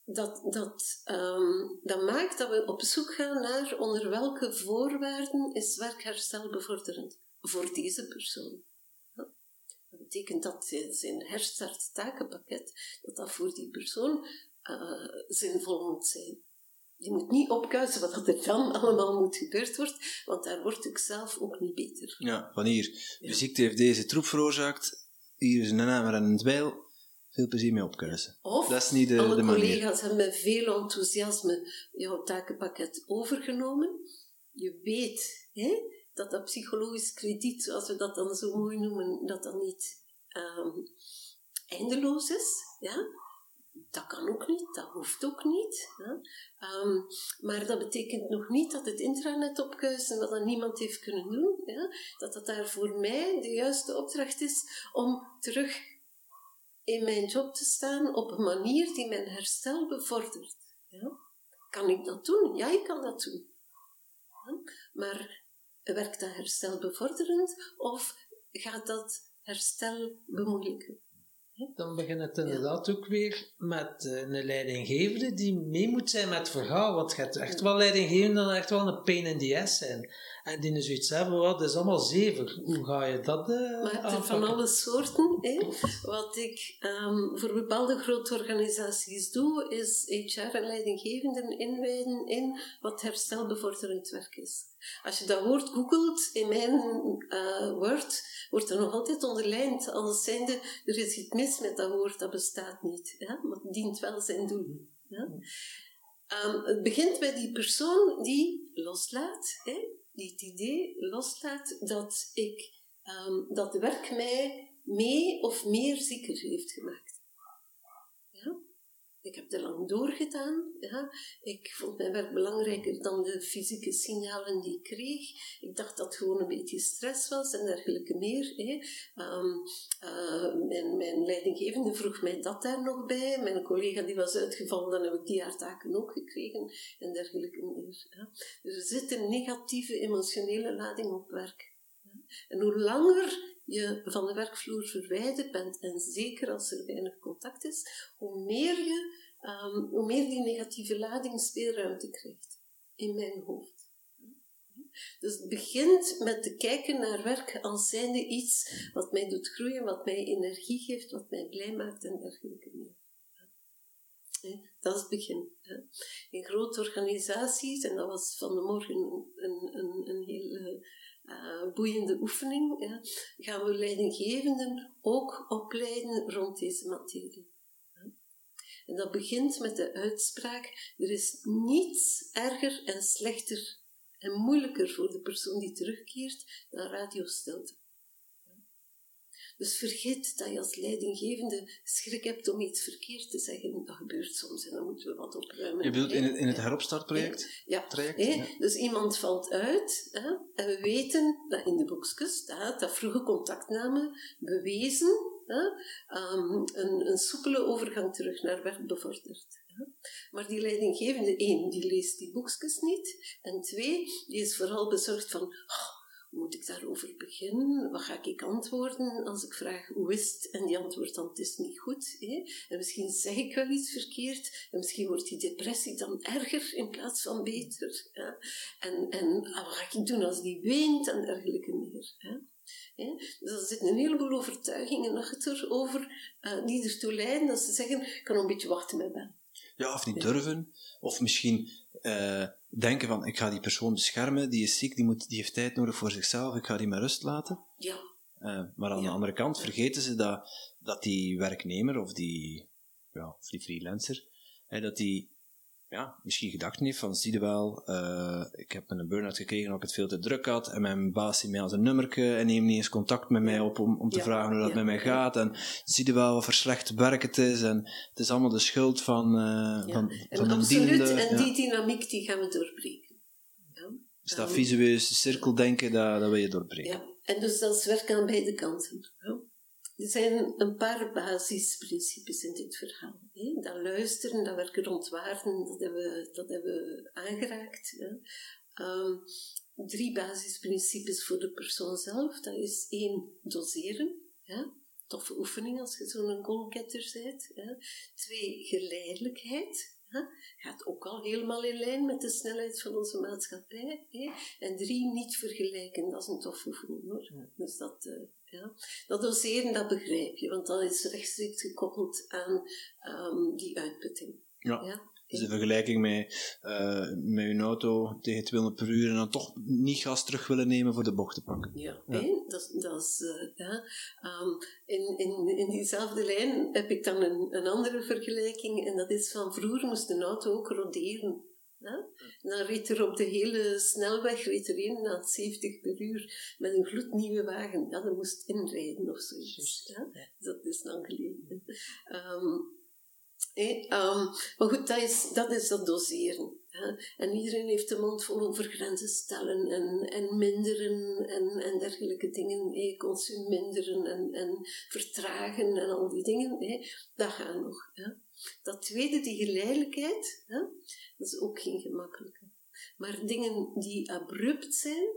dat, dat, um, dat maakt dat we op zoek gaan naar onder welke voorwaarden is werkherstel bevorderend voor deze persoon. Ja. Dat betekent dat zijn herstart takenpakket, dat dat voor die persoon uh, zinvol moet zijn. Je moet niet opkuisen wat er dan allemaal moet gebeurd worden, want daar word ik zelf ook niet beter. Ja, wanneer de ziekte heeft deze troep veroorzaakt, hier is een naam en een dweil, veel plezier mee opkuisen. Of dat is niet de, alle de collega's hebben met veel enthousiasme jouw takenpakket overgenomen. Je weet hè, dat dat psychologisch krediet, zoals we dat dan zo mooi noemen, dat dat niet um, eindeloos is. Ja? Dat kan ook niet, dat hoeft ook niet. Hè? Um, maar dat betekent nog niet dat het intranet opkuisen, dat dat niemand heeft kunnen doen. Ja? Dat dat daar voor mij de juiste opdracht is om terug in mijn job te staan op een manier die mijn herstel bevordert. Ja? Kan ik dat doen? Ja, ik kan dat doen. Ja? Maar werkt dat herstel bevorderend of gaat dat herstel bemoeilijken? Dan begint het inderdaad ook weer met uh, een leidinggevende die mee moet zijn met het verhaal. Want je hebt echt wel leidinggevenden dan echt wel een pain in the ass zijn. En die zoiets hebben, wat is allemaal zever. Hoe ga je dat uh, Maar van alle soorten. Hè. Wat ik um, voor bepaalde grote organisaties doe, is HR en leidinggevenden inwijden in wat herstelbevorderend werk is. Als je dat woord googelt in mijn uh, Word, wordt er nog altijd onderlijnd. Anders zijnde, er is iets mis met dat woord, dat bestaat niet. Ja? Maar het dient wel zijn doel. Ja? Um, het begint bij die persoon die loslaat. Hè? Die het idee loslaat dat, ik, um, dat werk mij mee of meer zieker heeft gemaakt. Ik heb er lang doorgedaan. Ja. Ik vond mijn werk belangrijker dan de fysieke signalen die ik kreeg. Ik dacht dat het gewoon een beetje stress was en dergelijke meer. Hè. Ehm, eh, mijn, mijn, leidinggevende vroeg mij dat daar nog bij. Mijn collega die was uitgevallen, dan heb ik die haar taken ook gekregen en dergelijke meer. Ja. Dus er zit een negatieve emotionele lading op werk. En hoe langer je van de werkvloer verwijderd bent, en zeker als er weinig contact is, hoe meer, je, um, hoe meer die negatieve lading speelruimte krijgt in mijn hoofd. Dus het begint met te kijken naar werk als zijnde iets wat mij doet groeien, wat mij energie geeft, wat mij blij maakt en dergelijke meer. Dat is het begin. In grote organisaties, en dat was van de morgen een, een, een heel uh, boeiende oefening, gaan we leidinggevenden ook opleiden rond deze materie. En dat begint met de uitspraak: er is niets erger en slechter en moeilijker voor de persoon die terugkeert dan radiostilte. Dus vergeet dat je als leidinggevende schrik hebt om iets verkeerd te zeggen. Dat gebeurt soms en dan moeten we wat opruimen. Je bedoelt in het, in het heropstartproject? Ja. ja. Dus iemand valt uit hè? en we weten dat in de boekjes staat dat vroege contactname bewezen hè? Um, een, een soepele overgang terug naar werk bevordert. Maar die leidinggevende, één, die leest die boekjes niet. En twee, die is vooral bezorgd van... Oh, moet ik daarover beginnen? Wat ga ik antwoorden als ik vraag hoe is het? En die antwoordt dan het is niet goed. Hè? En misschien zeg ik wel iets verkeerd. En misschien wordt die depressie dan erger in plaats van beter. Ja? En, en ah, wat ga ik doen als die weent en dergelijke meer? Hè? Dus er zitten een heleboel overtuigingen achter over uh, die ertoe leiden dat ze zeggen, ik kan een beetje wachten met ben. Ja, of niet durven. Of misschien uh, denken van, ik ga die persoon beschermen, die is ziek, die, moet, die heeft tijd nodig voor zichzelf, ik ga die met rust laten. Ja. Uh, maar aan de andere kant vergeten ze dat, dat die werknemer of die, ja, of die freelancer, hè, dat die ja, misschien gedacht heeft van, zie je wel, uh, ik heb een burn-out gekregen omdat ik het veel te druk had en mijn baas ziet mij als een nummerke en neemt niet eens contact met mij op om, om te vragen hoe dat met mij gaat en zie je wel wat voor slecht werk het is en het is allemaal de schuld van, uh, van, en van absoluut, en die dynamiek die gaan we doorbreken. Dus dat visuele cirkeldenken, dat, dat wil je doorbreken. Ja, en dus dat is werk aan beide kanten. Er zijn een paar basisprincipes in dit verhaal. Hè? Dat luisteren, dat werken rond waarden, dat hebben we, dat hebben we aangeraakt. Um, drie basisprincipes voor de persoon zelf. Dat is één, doseren. Ja? Toffe oefening als je zo'n goalgetter bent. Ja? Twee, geleidelijkheid. Ja? Gaat ook al helemaal in lijn met de snelheid van onze maatschappij. Hè? En drie, niet vergelijken. Dat is een toffe oefening hoor. Dus dat... Uh, ja. Dat doseren, dat begrijp je, want dat is rechtstreeks gekoppeld aan um, die uitputting. Ja. ja. Dus in vergelijking met, uh, met je auto tegen 200 per uur en dan toch niet gas terug willen nemen voor de bocht te pakken. Ja, ja. dat, dat is, uh, ja. Um, in, in, in diezelfde lijn heb ik dan een, een andere vergelijking en dat is van vroeger moest een auto ook roderen. Ja? Dan reed er op de hele snelweg reed er een na 70 per uur met een gloednieuwe wagen. Ja, dat moest inrijden of zoiets. Ja? Dat is lang geleden. Um, um, maar goed, dat is, dat is doseren. En iedereen heeft de mond vol over grenzen stellen en, en minderen en, en dergelijke dingen. Hey, consum minderen en, en vertragen en al die dingen. Hey, dat gaat nog. Dat tweede, die geleidelijkheid, hè, dat is ook geen gemakkelijke. Maar dingen die abrupt zijn,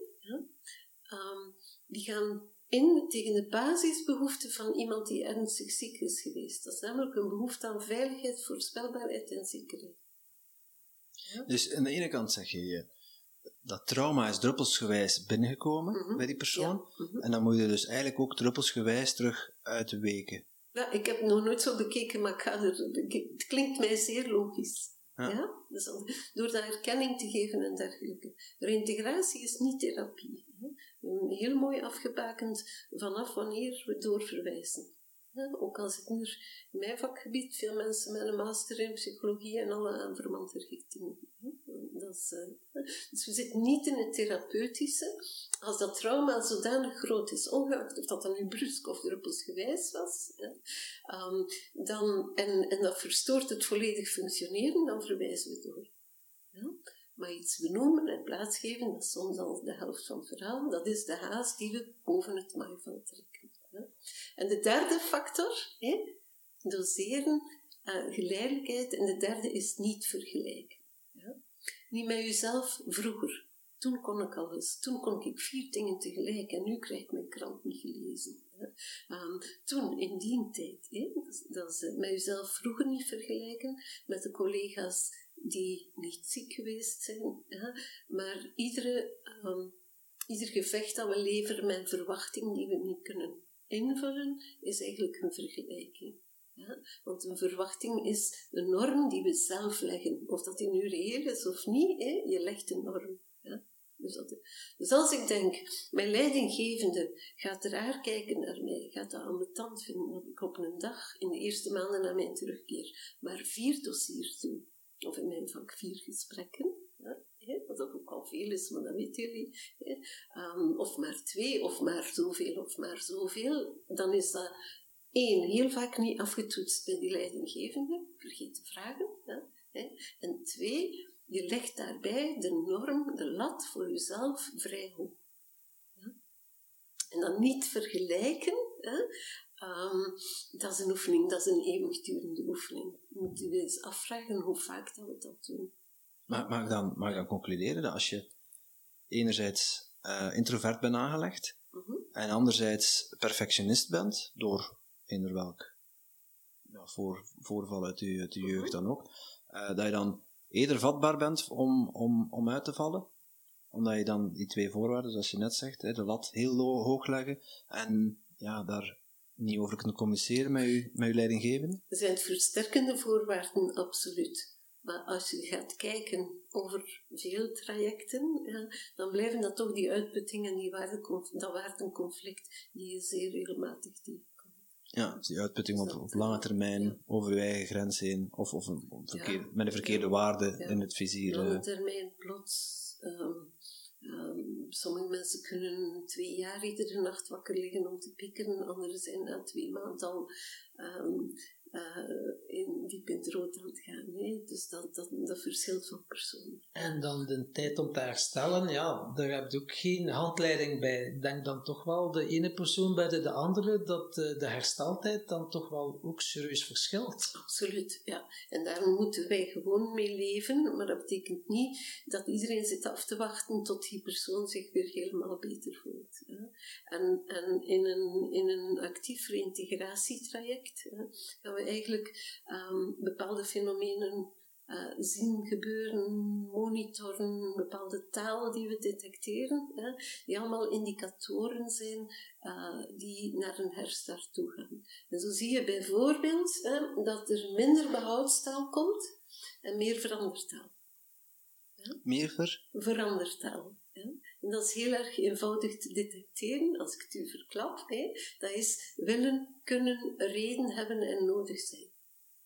um, die gaan in tegen de basisbehoeften van iemand die ernstig ziek is geweest. Dat is namelijk een behoefte aan veiligheid, voorspelbaarheid en zekerheid. Dus aan de ene kant zeg je, dat trauma is druppelsgewijs binnengekomen mhm. bij die persoon. Mhm. En dan moet je dus eigenlijk ook druppelsgewijs terug uitweken. Ja, ik heb nog nooit zo bekeken, maar het klinkt mij zeer logisch. Ja. Dus door daar erkenning te geven en dergelijke. Reintegratie is niet therapie. Hè? Heel mooi afgebakend vanaf wanneer we doorverwijzen. Ook al zitten er in mijn vakgebied veel mensen met een master in psychologie en alle aanverwante richtingen. Dat is, uh, dus we zitten niet in het therapeutische. Als dat trauma zodanig groot is, ongeacht of dat dan nu brusk of druppelsgewijs was, um, dan, en, en dat verstoort het volledig functioneren, dan verwijzen we door. Ja? Maar iets benoemen en plaatsgeven, dat is soms al de helft van het verhaal, dat is de haast die we boven het maaiveld trekken. En de derde factor, hè, doseren, uh, geleidelijkheid, en de derde is niet vergelijken. Ja? Niet met jezelf vroeger. Toen kon ik alles. Toen kon ik vier dingen tegelijk en nu krijg ik mijn krant niet gelezen. Um, toen, in die tijd. Dat, is, met jezelf vroeger niet vergelijken, met de collega's die niet ziek geweest zijn. Maar iedere, um, ieder gevecht dat we leveren met verwachting die we niet kunnen invullen, is eigenlijk een vergelijking. Ja? Want een verwachting is de norm die we zelf leggen. Of dat die nu reëel is of niet, hè? je legt een norm. Ja? Dus, dat, dus, als ik denk, mijn leidinggevende gaat raar kijken naar mij, gaat dat aan mijn tand vinden dat ik op een dag, in de eerste maanden na mijn terugkeer, maar vier dossiers doe. Of in mijn vak vier gesprekken. Ja? wat ook al veel is, maar dat weten jullie. Um, of maar twee, of maar zoveel, of maar zoveel. Dan is dat één, heel vaak niet afgetoetst bij die leidinggevende, vergeet te vragen. hè. En twee, je legt daarbij de norm, de lat voor jezelf vrij hoog. Ja. En dan niet vergelijken, hè. Um, dat is een oefening, dat is een eeuwigdurende oefening. Je moet je eens afvragen hoe vaak dat we dat doen. Maar mag ik dan, mag ik dan concluderen dat als je enerzijds uh, introvert bent aangelegd, uh mhm. -huh. en anderzijds perfectionist bent, door eender welk ja, voor, voorval uit je, uit je jeugd dan ook, uh, dat je dan eerder vatbaar bent om, om, om uit te vallen. Omdat je dan die twee voorwaarden, zoals je net zegt, de lat heel hoog leggen en ja, daar niet over kunt communiceren met je, met je leidinggevende? Er zijn versterkende voorwaarden, absoluut. Maar als je gaat kijken over veel trajecten, ja, dan blijven dat toch die uitputtingen, die dat waardenconflict, die je zeer regelmatig tegenkomt. Ja, die uitputting op, op lange termijn, over je eigen grens heen, of, of een, verkeer, met een verkeerde waarde in het vizier. Lange eh. termijn plots. Um, um, sommige mensen kunnen twee jaar iedere nacht wakker liggen om te pikken, anderen zijn na twee maanden al um, uh, in, diep in het rood aan het gaan. Nee? Dus dat, dat, dat verschilt van persoon. En dan de tijd om te herstellen, ja, daar heb je ook geen handleiding bij. Ik denk dan toch wel de ene persoon bij de, de andere, dat de, de hersteltijd dan toch wel ook serieus verschilt. Absoluut, ja. En daar moeten wij gewoon mee leven, maar dat betekent niet dat iedereen zit af te wachten tot die persoon zich weer helemaal beter voelt. En, en in, een, in een actief reïntegratietraject gaan we eigenlijk um, bepaalde fenomenen uh, zien gebeuren, monitoren, bepaalde talen die we detecteren, hè, die allemaal indicatoren zijn uh, die naar een herstart toe gaan. En zo zie je bijvoorbeeld hè, dat er minder behoudstaal komt en meer verandertaal. Ja? Meer ver? Verandertaal. Ja? En dat is heel erg eenvoudig te detecteren, als ik het u verklap. Hè. Dat is willen, kunnen, reden hebben en nodig zijn.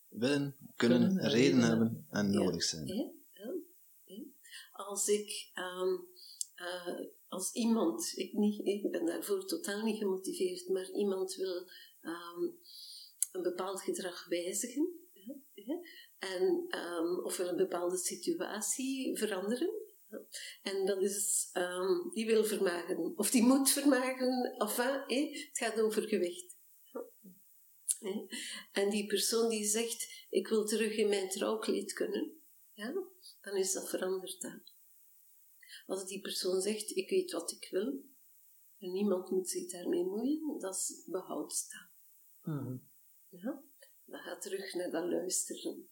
Willen, kunnen, reden, hebben en nodig zijn. Ja, ja, als ik, um, uh, als iemand, ik, niet, ik ben daarvoor totaal niet gemotiveerd, maar iemand wil um, een bepaald gedrag wijzigen, en, um, of wil een bepaalde situatie veranderen, en dat is, um, die wil vermagen, of die moet vermagen, of enfin, het gaat over gewicht. En die persoon die zegt, ik wil terug in mijn trouwkleed kunnen, ja, dan is dat veranderd dan. Als die persoon zegt, ik weet wat ik wil, en niemand moet zich daarmee moeien, dat is behoudstaal. Mm Ja, dat gaat terug naar dat luisteren.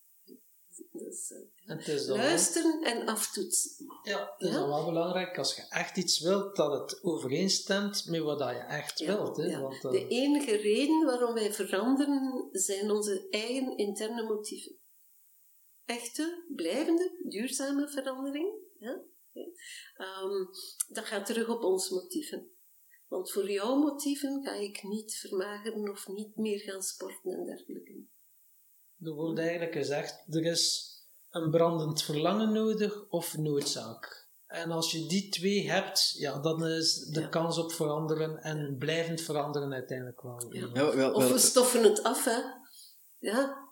Dus, uh, luisteren en aftoetsen. Ja, het is dan wel belangrijk als je echt iets wilt, dat het overeenstemt met wat je echt wilt. Hè? Want, uh, De enige reden waarom wij veranderen zijn onze eigen interne motieven. Echte, blijvende, duurzame verandering. Ja? Um, dat gaat terug op onze motieven. Want voor jouw motieven ga ik niet vermageren of niet meer gaan sporten en dergelijke. Er wordt eigenlijk gezegd, er is een brandend verlangen nodig of noodzaak? En als je die twee hebt, ja, dan is de kans op veranderen en blijvend veranderen uiteindelijk wel. Ja. wel, wel of we stoffen het af, hè? Ja,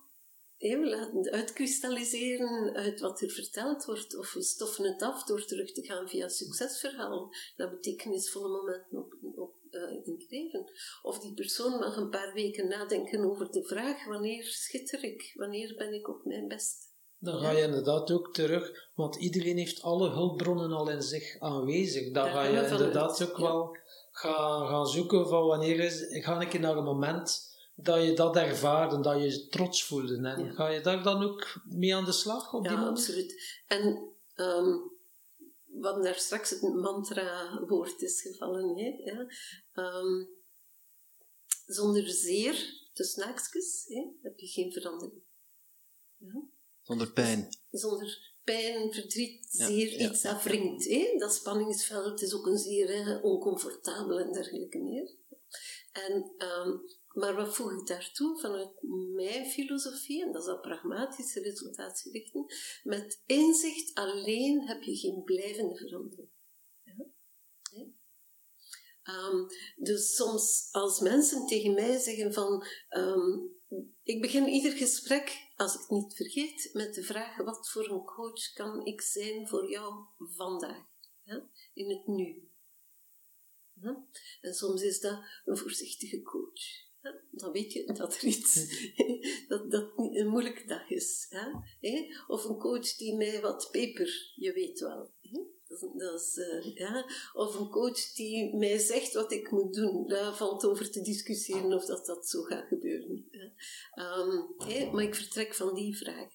we laten het uitkristalliseren uit wat er verteld wordt, of we stoffen het af door terug te gaan via succesverhaal, dat betekenisvolle momenten op, op uh, in het leven. Of die persoon mag een paar weken nadenken over de vraag: wanneer schitter ik? Wanneer ben ik op mijn best? Dan ga je inderdaad ook terug, want iedereen heeft alle hulpbronnen al in zich aanwezig. Dan ga je inderdaad ook wel gaan, gaan zoeken van wanneer is, ga ik naar een moment dat je dat ervaart en dat je je trots voelde. En ga je daar dan ook mee aan de slag op die ja, absoluut. En um, wat daar straks het mantra-woord is gevallen, hè? Ja. Um, zonder zeer, tussen haakjes, heb je geen verandering. Ja. Zonder pijn. Zonder pijn, verdriet, zeer, iets dat wringt. Hè? Dat spanningsveld is ook een zeer hè, oncomfortabel en dergelijke meer. En um, maar wat voeg ik daartoe vanuit mijn filosofie, en dat is al pragmatische resultaatsgerichten, met inzicht alleen heb je geen blijvende verandering. Ja? Um, dus soms als mensen tegen mij zeggen van, um, ik begin ieder gesprek, als ik het niet vergeet, met de vraag, wat voor een coach kan ik zijn voor jou vandaag, in het nu. En soms is dat een voorzichtige coach dan weet je dat er iets, dat dat een moeilijke dag is. Hè? Of een coach die mij wat peper, je weet wel. Dat is, uh, ja. Of een coach die mij zegt wat ik moet doen. Daar valt over te discussiëren of dat, dat zo gaat gebeuren. Um, maar ik vertrek van die vraag.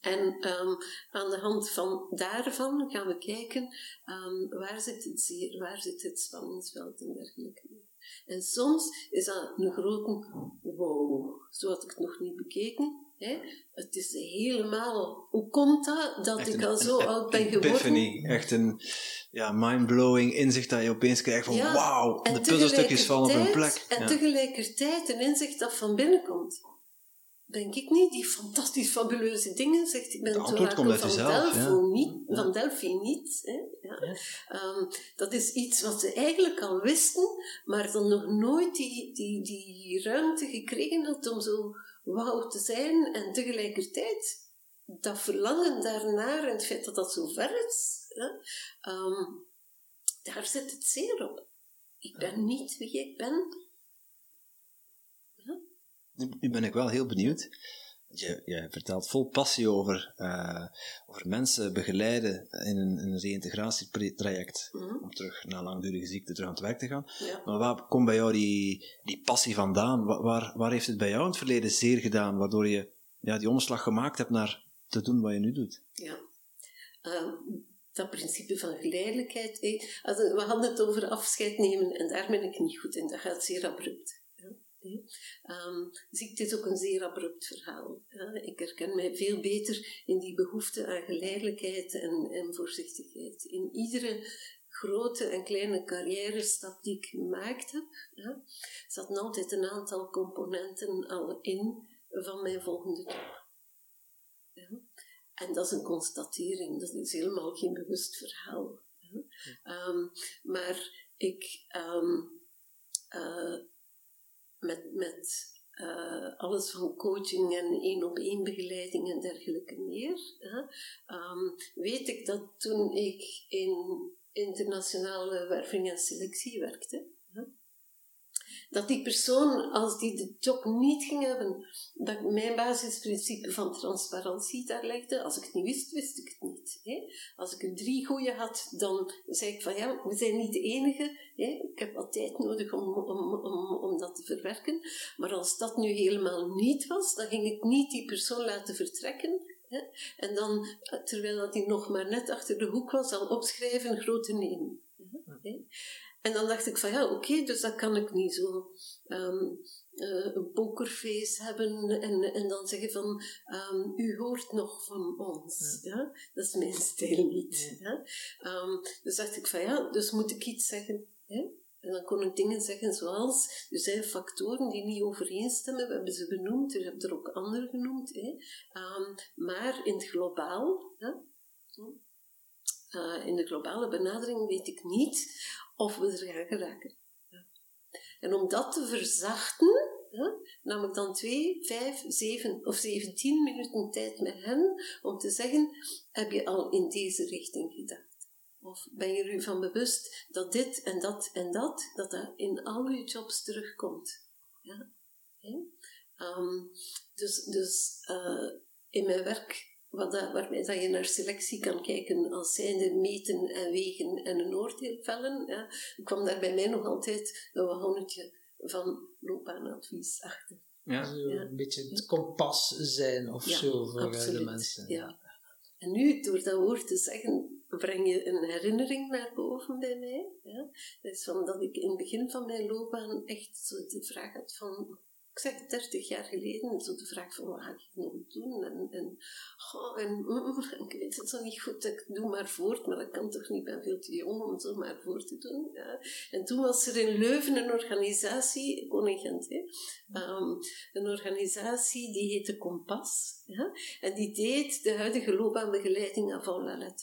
En um, aan de hand van daarvan gaan we kijken um, waar, zit het zeer, waar zit het spanningsveld en dergelijke. En soms is dat een grote wow, zo had ik het nog niet bekeken. Hè? Het is helemaal, hoe komt dat dat ik al zo oud ben geworden? Epiphany, echt een ja, mind-blowing inzicht dat je opeens krijgt van wauw, de puzzelstukjes vallen op hun plek. En tegelijkertijd een inzicht dat van binnen komt denk ik niet, die fantastisch fabuleuze dingen zegt. Ik ben het orakel van Delphi niet, van Delphi niet. Hè, ja. Um, dat is iets wat ze eigenlijk al wisten, maar dan nog nooit die, die, die ruimte gekregen had om zo wauw te zijn en tegelijkertijd dat verlangen daarnaar en het feit dat dat zo ver is, hè, um, daar zit het zeer op. Ik ben niet wie ik ben, nu ben ik wel heel benieuwd. Je, je vertelt vol passie over, uh, over mensen begeleiden in een, een reïntegratietraject mm om terug na langdurige ziekte terug aan het werk te gaan. Maar waar komt bij jou die, die passie vandaan? Waar, waar heeft het bij jou in het verleden zeer gedaan, waardoor je ja, die omslag gemaakt hebt naar te doen wat je nu doet? Ja. Uh, dat principe van geleidelijkheid. Eh, we hadden het over afscheid nemen en daar ben ik niet goed in. Dat gaat zeer abrupt. Um, ziekte is ook een zeer abrupt verhaal. ik herken mij veel beter in die behoefte aan geleidelijkheid en, en voorzichtigheid. In iedere grote en kleine carrière-stap die ik gemaakt heb, ja, zaten altijd een aantal componenten al in van mijn volgende job. Ja. En dat is een constatering, dat is helemaal geen bewust verhaal. Ja. Um, maar ik um, uh, met, met uh, alles van coaching en één op één begeleiding en dergelijke meer, um, weet ik dat toen ik in internationale werving en selectie werkte, dat die persoon, als die de job niet ging hebben, dat mijn basisprincipe van transparantie daar legde. Als ik het niet wist, wist ik het niet. Hè? Als ik er drie goede had, dan zei ik van ja, we zijn niet de enige. Hè? Ik heb wat tijd nodig om, om, om, om dat te verwerken. Maar als dat nu helemaal niet was, dan ging ik niet die persoon laten vertrekken. Hè? En dan, terwijl dat hij nog maar net achter de hoek was, al opschrijven, grote nemen. Hè? En dan dacht ik van ja, oké, dus dat kan ik niet zo um, uh, een pokerface hebben en, en dan zeggen van um, u hoort nog van ons. Ja. Dat is mijn stijl niet. Ja. Um, dus dacht ik van ja, dus moet ik iets zeggen. Hè? En dan kon ik dingen zeggen zoals, er zijn factoren die niet overeenstemmen, we hebben ze benoemd, er hebben er ook andere genoemd, hè. Um, maar in het globaal, hè, uh, in de globale benadering weet ik niet of we er gaan geraken. En om dat te verzachten, nam ik dan twee, vijf, zeven of zeventien minuten tijd met hen om te zeggen, heb je al in deze richting gedacht? Of ben je er u van bewust dat dit en dat en dat, dat dat in al uw jobs terugkomt? Ja? Um, dus dus uh, in mijn werk, wat dat, waarbij dat je naar selectie kan kijken als zijnde meten en wegen en een oordeel vellen, ja, kwam daar bij mij nog altijd een wagonnetje van loopbaanadvies achter. Ja, zo een beetje het kompas zijn of zo voor absoluut. de mensen. Ja. En nu, door dat woord te zeggen, breng je een herinnering naar boven bij mij. Ja? Dus van dat ik in het begin van mijn loopbaan echt zo de vraag had van ik zeg 30 jaar geleden, zo de vraag van wat ga ik nog doen? En, en, oh, en mm, ik weet het zo niet goed, ik doe maar voort, maar dat kan toch niet, ik ben veel te jong om zo maar voort te doen. Ja. En toen was er in Leuven een organisatie, Koningent, hè, um, een organisatie die heette Kompas. Ja, en die deed de huidige loopbaanbegeleiding aan van la.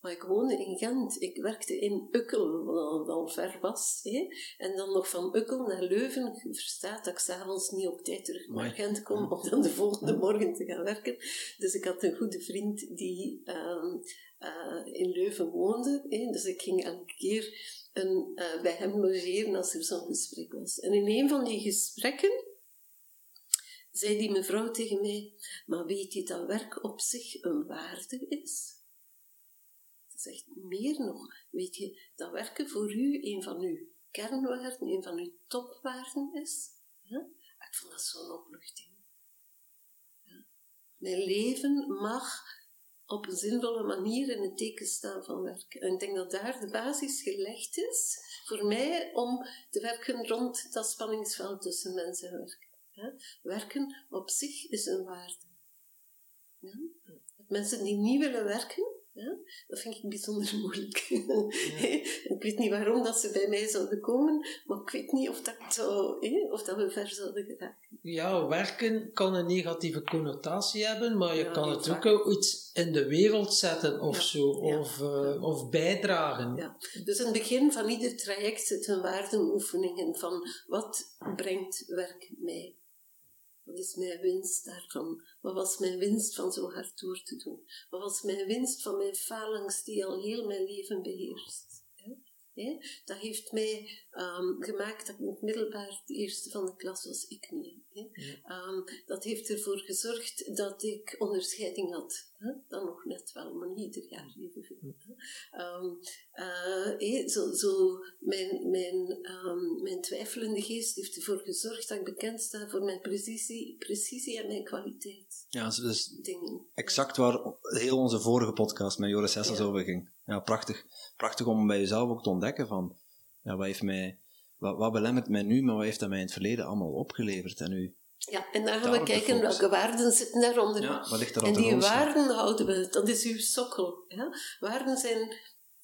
Maar ik woonde in Gent. Ik werkte in Ukkel, wat al ver was. Hè. En dan nog van Ukkel naar Leuven. Je verstaat dat ik s'avonds niet op tijd terug naar Gent kom om dan de volgende morgen te gaan werken. Dus ik had een goede vriend die uh, uh, in Leuven woonde. Hè. Dus ik ging elke keer een, uh, bij hem logeren als er zo'n gesprek was. En in een van die gesprekken zei die mevrouw tegen mij, maar weet je dat werk op zich een waarde is? Zegt meer nog. Weet je, dat werken voor u een van uw kernwaarden, een van uw topwaarden is. Ja? Ik vond dat zo'n opluchting. Mijn leven mag op een zinvolle manier in het teken staan van werken. En ik denk dat daar de basis gelegd is voor mij om te werken rond dat spanningsveld tussen mens en werk. Werken op zich is een waarde. Ja? Mensen die niet willen werken, ja? Dat vind ik bijzonder moeilijk. ik weet niet waarom dat ze bij mij zouden komen, maar ik weet niet of dat, zo, of dat we ver zouden geraken. Ja, werken kan een negatieve connotatie hebben, maar je kan het ook iets in de wereld zetten of zo, Of, uh, of bijdragen. Ja. Dus in het begin van ieder traject zitten waardenoefeningen van wat brengt werk mij? Wat is mijn winst daarvan? Wat was mijn winst van zo hard door te doen? Wat was mijn winst van mijn falings die al heel mijn leven beheerst? Dat heeft mij um, gemaakt dat ik in het middelbaar de eerste van de klas was, ik niet. Um, dat heeft ervoor gezorgd dat ik onderscheiding had. Hè? Dan nog net wel, maar niet ieder jaar evenveel. Um, uh, zo, zo mijn, mijn, mijn twijfelende geest heeft ervoor gezorgd dat ik bekend sta voor mijn precisie, precisie en mijn kwaliteit. Ja, dus Dingen. exact waar heel onze vorige podcast met Joris Hessels ja. over ging. Ja, prachtig. Prachtig om bij jezelf ook te ontdekken van, ja, wat heeft mij wat, wat belemmert mij nu, maar wat heeft dat mij in het verleden allemaal opgeleverd? En nu ja, en dan gaan we kijken welke waarden zitten daaronder. Ja, wat ligt er en die waarden houden we, dat is uw sokkel. Ja? Waarden zijn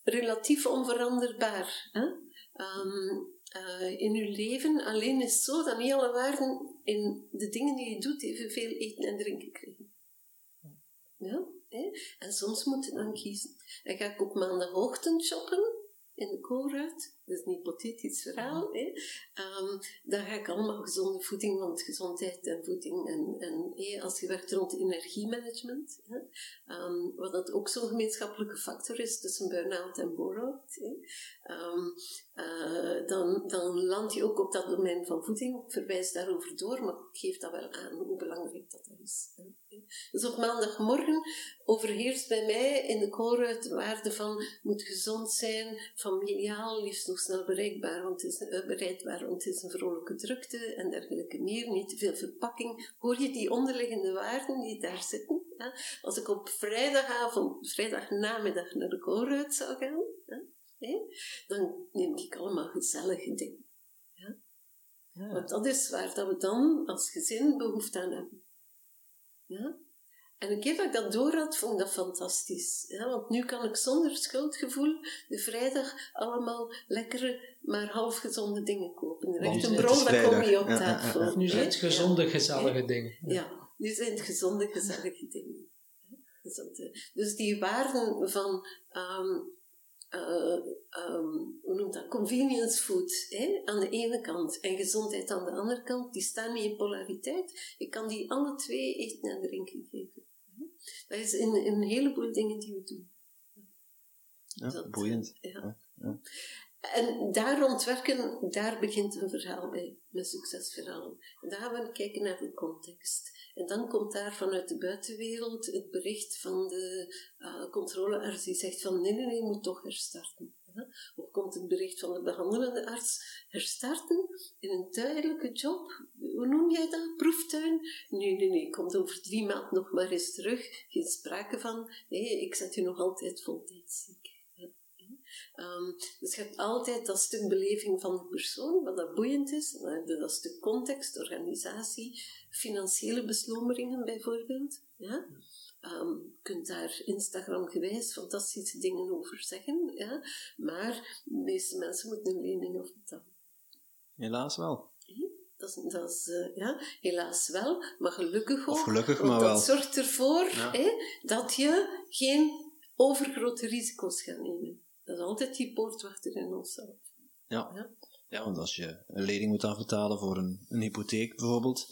relatief onveranderbaar. Hè? Um, uh, in uw leven alleen is zo dat niet alle waarden in de dingen die je doet evenveel eten en drinken krijgen. Ja? En soms moet je dan kiezen. En ga ik op maandagochtend shoppen in de koolruit is een hypothetisch verhaal, hè. Um, dan ga ik allemaal gezonde voeding, want gezondheid en voeding en, en hey, als je werkt rond energiemanagement, hè, um, wat dat ook zo'n gemeenschappelijke factor is tussen burn-out en bore-out, um, uh, dan, dan land je ook op dat domein van voeding. Ik verwijs daarover door, maar ik geef dat wel aan hoe belangrijk dat is. Hè. Dus op maandagmorgen overheerst bij mij in de koolruit de waarde van moet gezond zijn, familiaal, liefst snel bereikbaar, want het is, uh, bereidbaar, want het is een vrolijke drukte en dergelijke meer. Niet te veel verpakking. Hoor je die onderliggende waarden die daar zitten? Ja? Als ik op vrijdagavond, vrijdagnamiddag naar de koolruit zou gaan, ja? dan neem ik allemaal gezellige dingen. Ja? ja? Want dat is waar dat we dan als gezin behoefte aan hebben. Ja? En een keer dat ik dat door had, vond ik dat fantastisch. Ja, want nu kan ik zonder schuldgevoel de vrijdag allemaal lekkere, maar half gezonde dingen kopen. Er echt een bron, dat komt niet op tafel. nu zijn het gezonde, gezellige dingen. Ja. nu zijn het gezonde, gezellige dingen. Dus, eh, dus die waarden van um, um, hoe noemt dat? Convenience food hè, aan de ene kant en gezondheid aan de andere kant, die staan niet in polariteit. Ik kan die alle twee eten en drinken geven. Dat is in, in een heleboel dingen die we doen. Ja, dat, boeiend. Ja. ja. En daar ontwerken, daar begint een verhaal bij, met succesverhalen. En daar gaan we kijken naar de context. En dan komt daar vanuit de buitenwereld het bericht van de uh, controlearts die zegt van nee, nee, nee, je moet toch herstarten. Of komt het bericht van de behandelende arts herstarten in een tijdelijke job? Hoe noem jij dat? Proeftuin? Nee, nee, nee, komt over drie maanden nog maar eens terug. Geen sprake van, nee, ik zet je nog altijd voltijdsziek. Um, dus je hebt altijd dat stuk beleving van de persoon, wat dat boeiend is. Dan heb je dat stuk context, organisatie, financiële beslomeringen bijvoorbeeld. Ja? Um, je kunt daar Instagram-gewijs fantastische dingen over zeggen, ja? maar de meeste mensen moeten een lening of betalen. Helaas wel. Dat is, dat is uh, ja, helaas wel, maar gelukkig ook. Of gelukkig, maar dat wel. zorgt ervoor hè, dat je geen overgrote risico's gaat nemen. Dat is altijd die poortwachter in onszelf. Ja. ja. Ja, want als je een lening moet afbetalen voor een, een hypotheek bijvoorbeeld,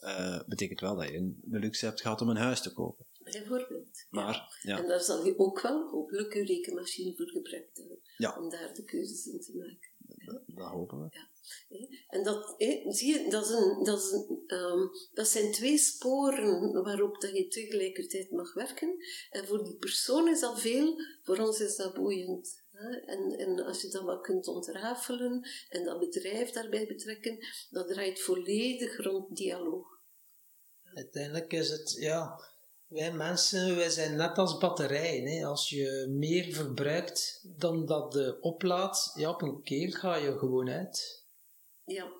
uh, betekent wel dat je de luxe hebt gehad om een huis te kopen. Bijvoorbeeld. Maar, ja. En daar zal je ook wel hopelijk een rekenmachine voor gebruikt hebben. Om daar de keuzes in te maken. Dat, dat hopen we. En dat, zie je, dat, is een, dat, is een, um, dat zijn twee sporen waarop dat je tegelijkertijd mag werken. En voor die persoon is dat veel, voor ons is dat boeiend. En, en als je dat wat kunt ontrafelen en dat bedrijf daarbij betrekken, dat draait volledig rond dialoog. Uiteindelijk is het, ja, wij mensen, wij zijn net als batterijen. Hè. Als je meer verbruikt dan dat de oplaadt, ja, op een keer ga je gewoon uit. Ja,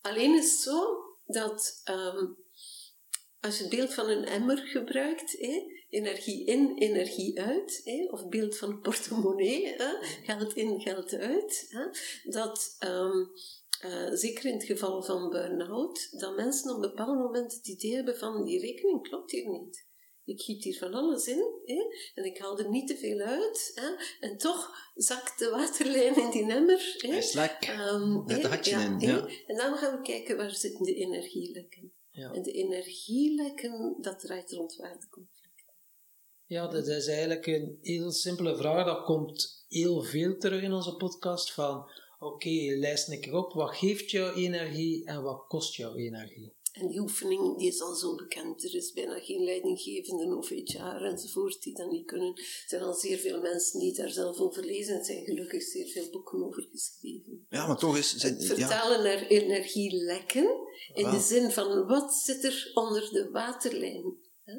alleen is het zo dat um, als je het beeld van een emmer gebruikt, energie in, energie uit, of beeld van portemonnee, hè, geld in, geld uit, dat um, uh, zeker in het geval van burn-out, dat mensen op een bepaald moment het idee hebben van die rekening klopt hier niet. Ik giet hier van alles in hè, en ik haal er niet te veel uit. Hè, en toch zakt de waterlijn in die emmer. Hè, Hij is lek. Um, Met de hatje ja, in. hè. Ja. En dan gaan we kijken waar zitten de energielekken. Ja. En de energielekken, dat draait rond waardeconflict. Ja, dat is eigenlijk een heel simpele vraag. Dat komt heel veel terug in onze podcast. Van, oké, lijst een keer op. Wat geeft jou energie en wat kost jou energie? En die oefening die is al zo bekend. Er is bijna geen leidinggevende of HR enzovoort die dat niet kunnen. Er zijn al zeer veel mensen die daar zelf over lezen. Er zijn gelukkig zeer veel boeken over geschreven. Ja, maar toch is... Zijn, Het vertalen naar energielekken in Wauw. de zin van wat zit er onder de waterlijn? Hè?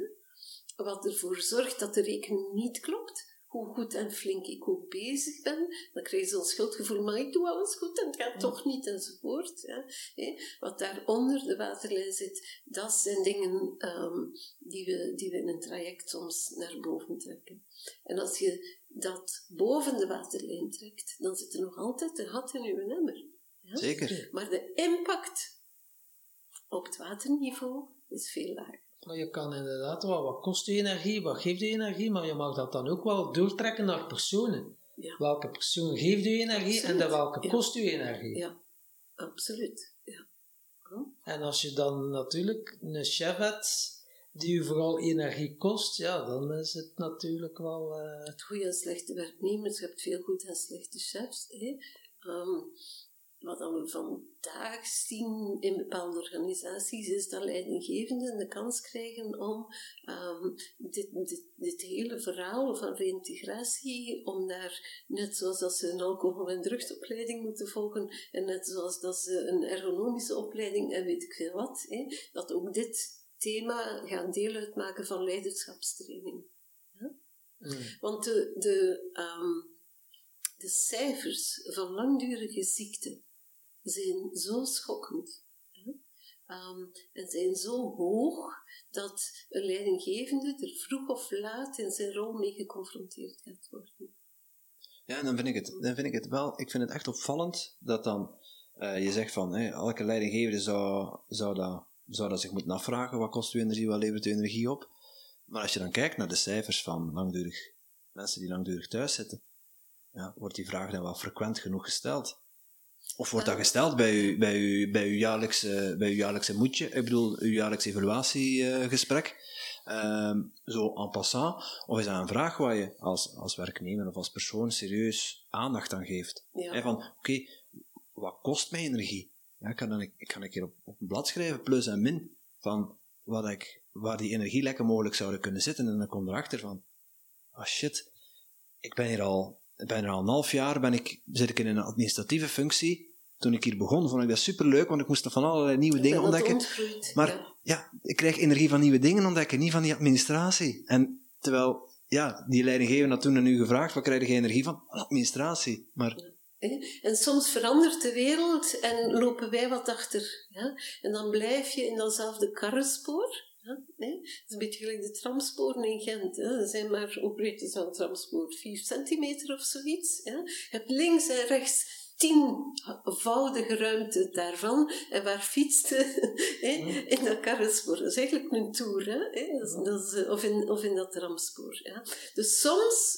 Wat ervoor zorgt dat de rekening niet klopt. Hoe goed en flink ik ook bezig ben. Dan krijg je zo'n schuldgevoel, maar ik doe alles goed en het gaat toch niet enzovoort. Ja. Wat daar onder de waterlijn zit, dat zijn dingen ehm, die, we, die we in een traject soms naar boven trekken. En als je dat boven de waterlijn trekt, dan zit er nog altijd een gat in je emmer. Ja? Zeker. Maar de impact op het waterniveau is veel lager. Maar je kan inderdaad wel, wat kost je energie, wat geeft je energie, maar je mag dat dan ook wel doortrekken naar personen. Ja. Welke persoon geeft je energie en de welke Ja. kost je energie? Ja, absoluut. Ja. En als je dan natuurlijk een chef hebt die je vooral energie kost, ja, dan is het natuurlijk wel... eh, Het goede en slechte werknemers, je hebt veel goede en slechte chefs. Hè. Ehm, wat we vandaag zien in bepaalde organisaties, is dat leidinggevenden de kans krijgen om ehm, dit, dit, dit hele verhaal van reïntegratie, om daar, net zoals dat ze een alcohol- en drugsopleiding moeten volgen, en net zoals dat ze een ergonomische opleiding en weet ik veel wat, hè, dat ook dit thema gaan deel uitmaken van leiderschapstraining. mm. Want de, de, ehm, de cijfers van langdurige ziekte zijn zo schokkend. ehm, en zijn zo hoog dat een leidinggevende er vroeg of laat in zijn rol mee geconfronteerd gaat worden. Ja, dan vind ik het, dan vind ik het wel, ik vind het echt opvallend dat dan uh, je zegt van, elke leidinggevende zou, zou, dat, zou dat zich moeten afvragen, wat kost uw energie, wat levert uw energie op? Maar als je dan kijkt naar de cijfers van langdurig, mensen die langdurig thuis zitten, ja, wordt die vraag dan wel frequent genoeg gesteld? Of wordt dat gesteld bij uw, bij uw, bij uw, jaarlijkse, bij uw jaarlijkse moedje, ik bedoel, uw jaarlijks evaluatiegesprek? Uh, zo en passant? Of is dat een vraag waar je als, als werknemer of als persoon serieus aandacht aan geeft? Ja. van, oké, wat kost mijn energie? Ja, ik kan dan ik kan een keer op, op een blad schrijven, plus en min, van wat ik, waar die energielekken mogelijk zouden kunnen zitten. En dan komt erachter van, ah oh shit, ik ben hier al, bijna al een half jaar, ben ik, zit ik in een administratieve functie. Toen ik hier begon, vond ik dat superleuk, want ik moest van allerlei nieuwe dingen ontdekken. Maar ja. ja. ik krijg energie van nieuwe dingen ontdekken, niet van die administratie. En terwijl, ja, die leidinggever had toen aan u gevraagd, wat krijg je energie van? Administratie. Maar en soms verandert de wereld en lopen wij wat achter. Ja? En dan blijf je in datzelfde karrenspoor. Nee? Dat is een beetje gelijk de tramsporen in Gent. Hè? Er zijn maar, breed is een tramspoor? 4 centimeter of zoiets. Ja? Je hebt links en rechts tienvoudige ruimte daarvan. En waar fietste in dat karrenspoor? Dat is eigenlijk een tour. Hè? Dat is, dat is, of, in, of in dat tramspoor. Ja? Dus soms...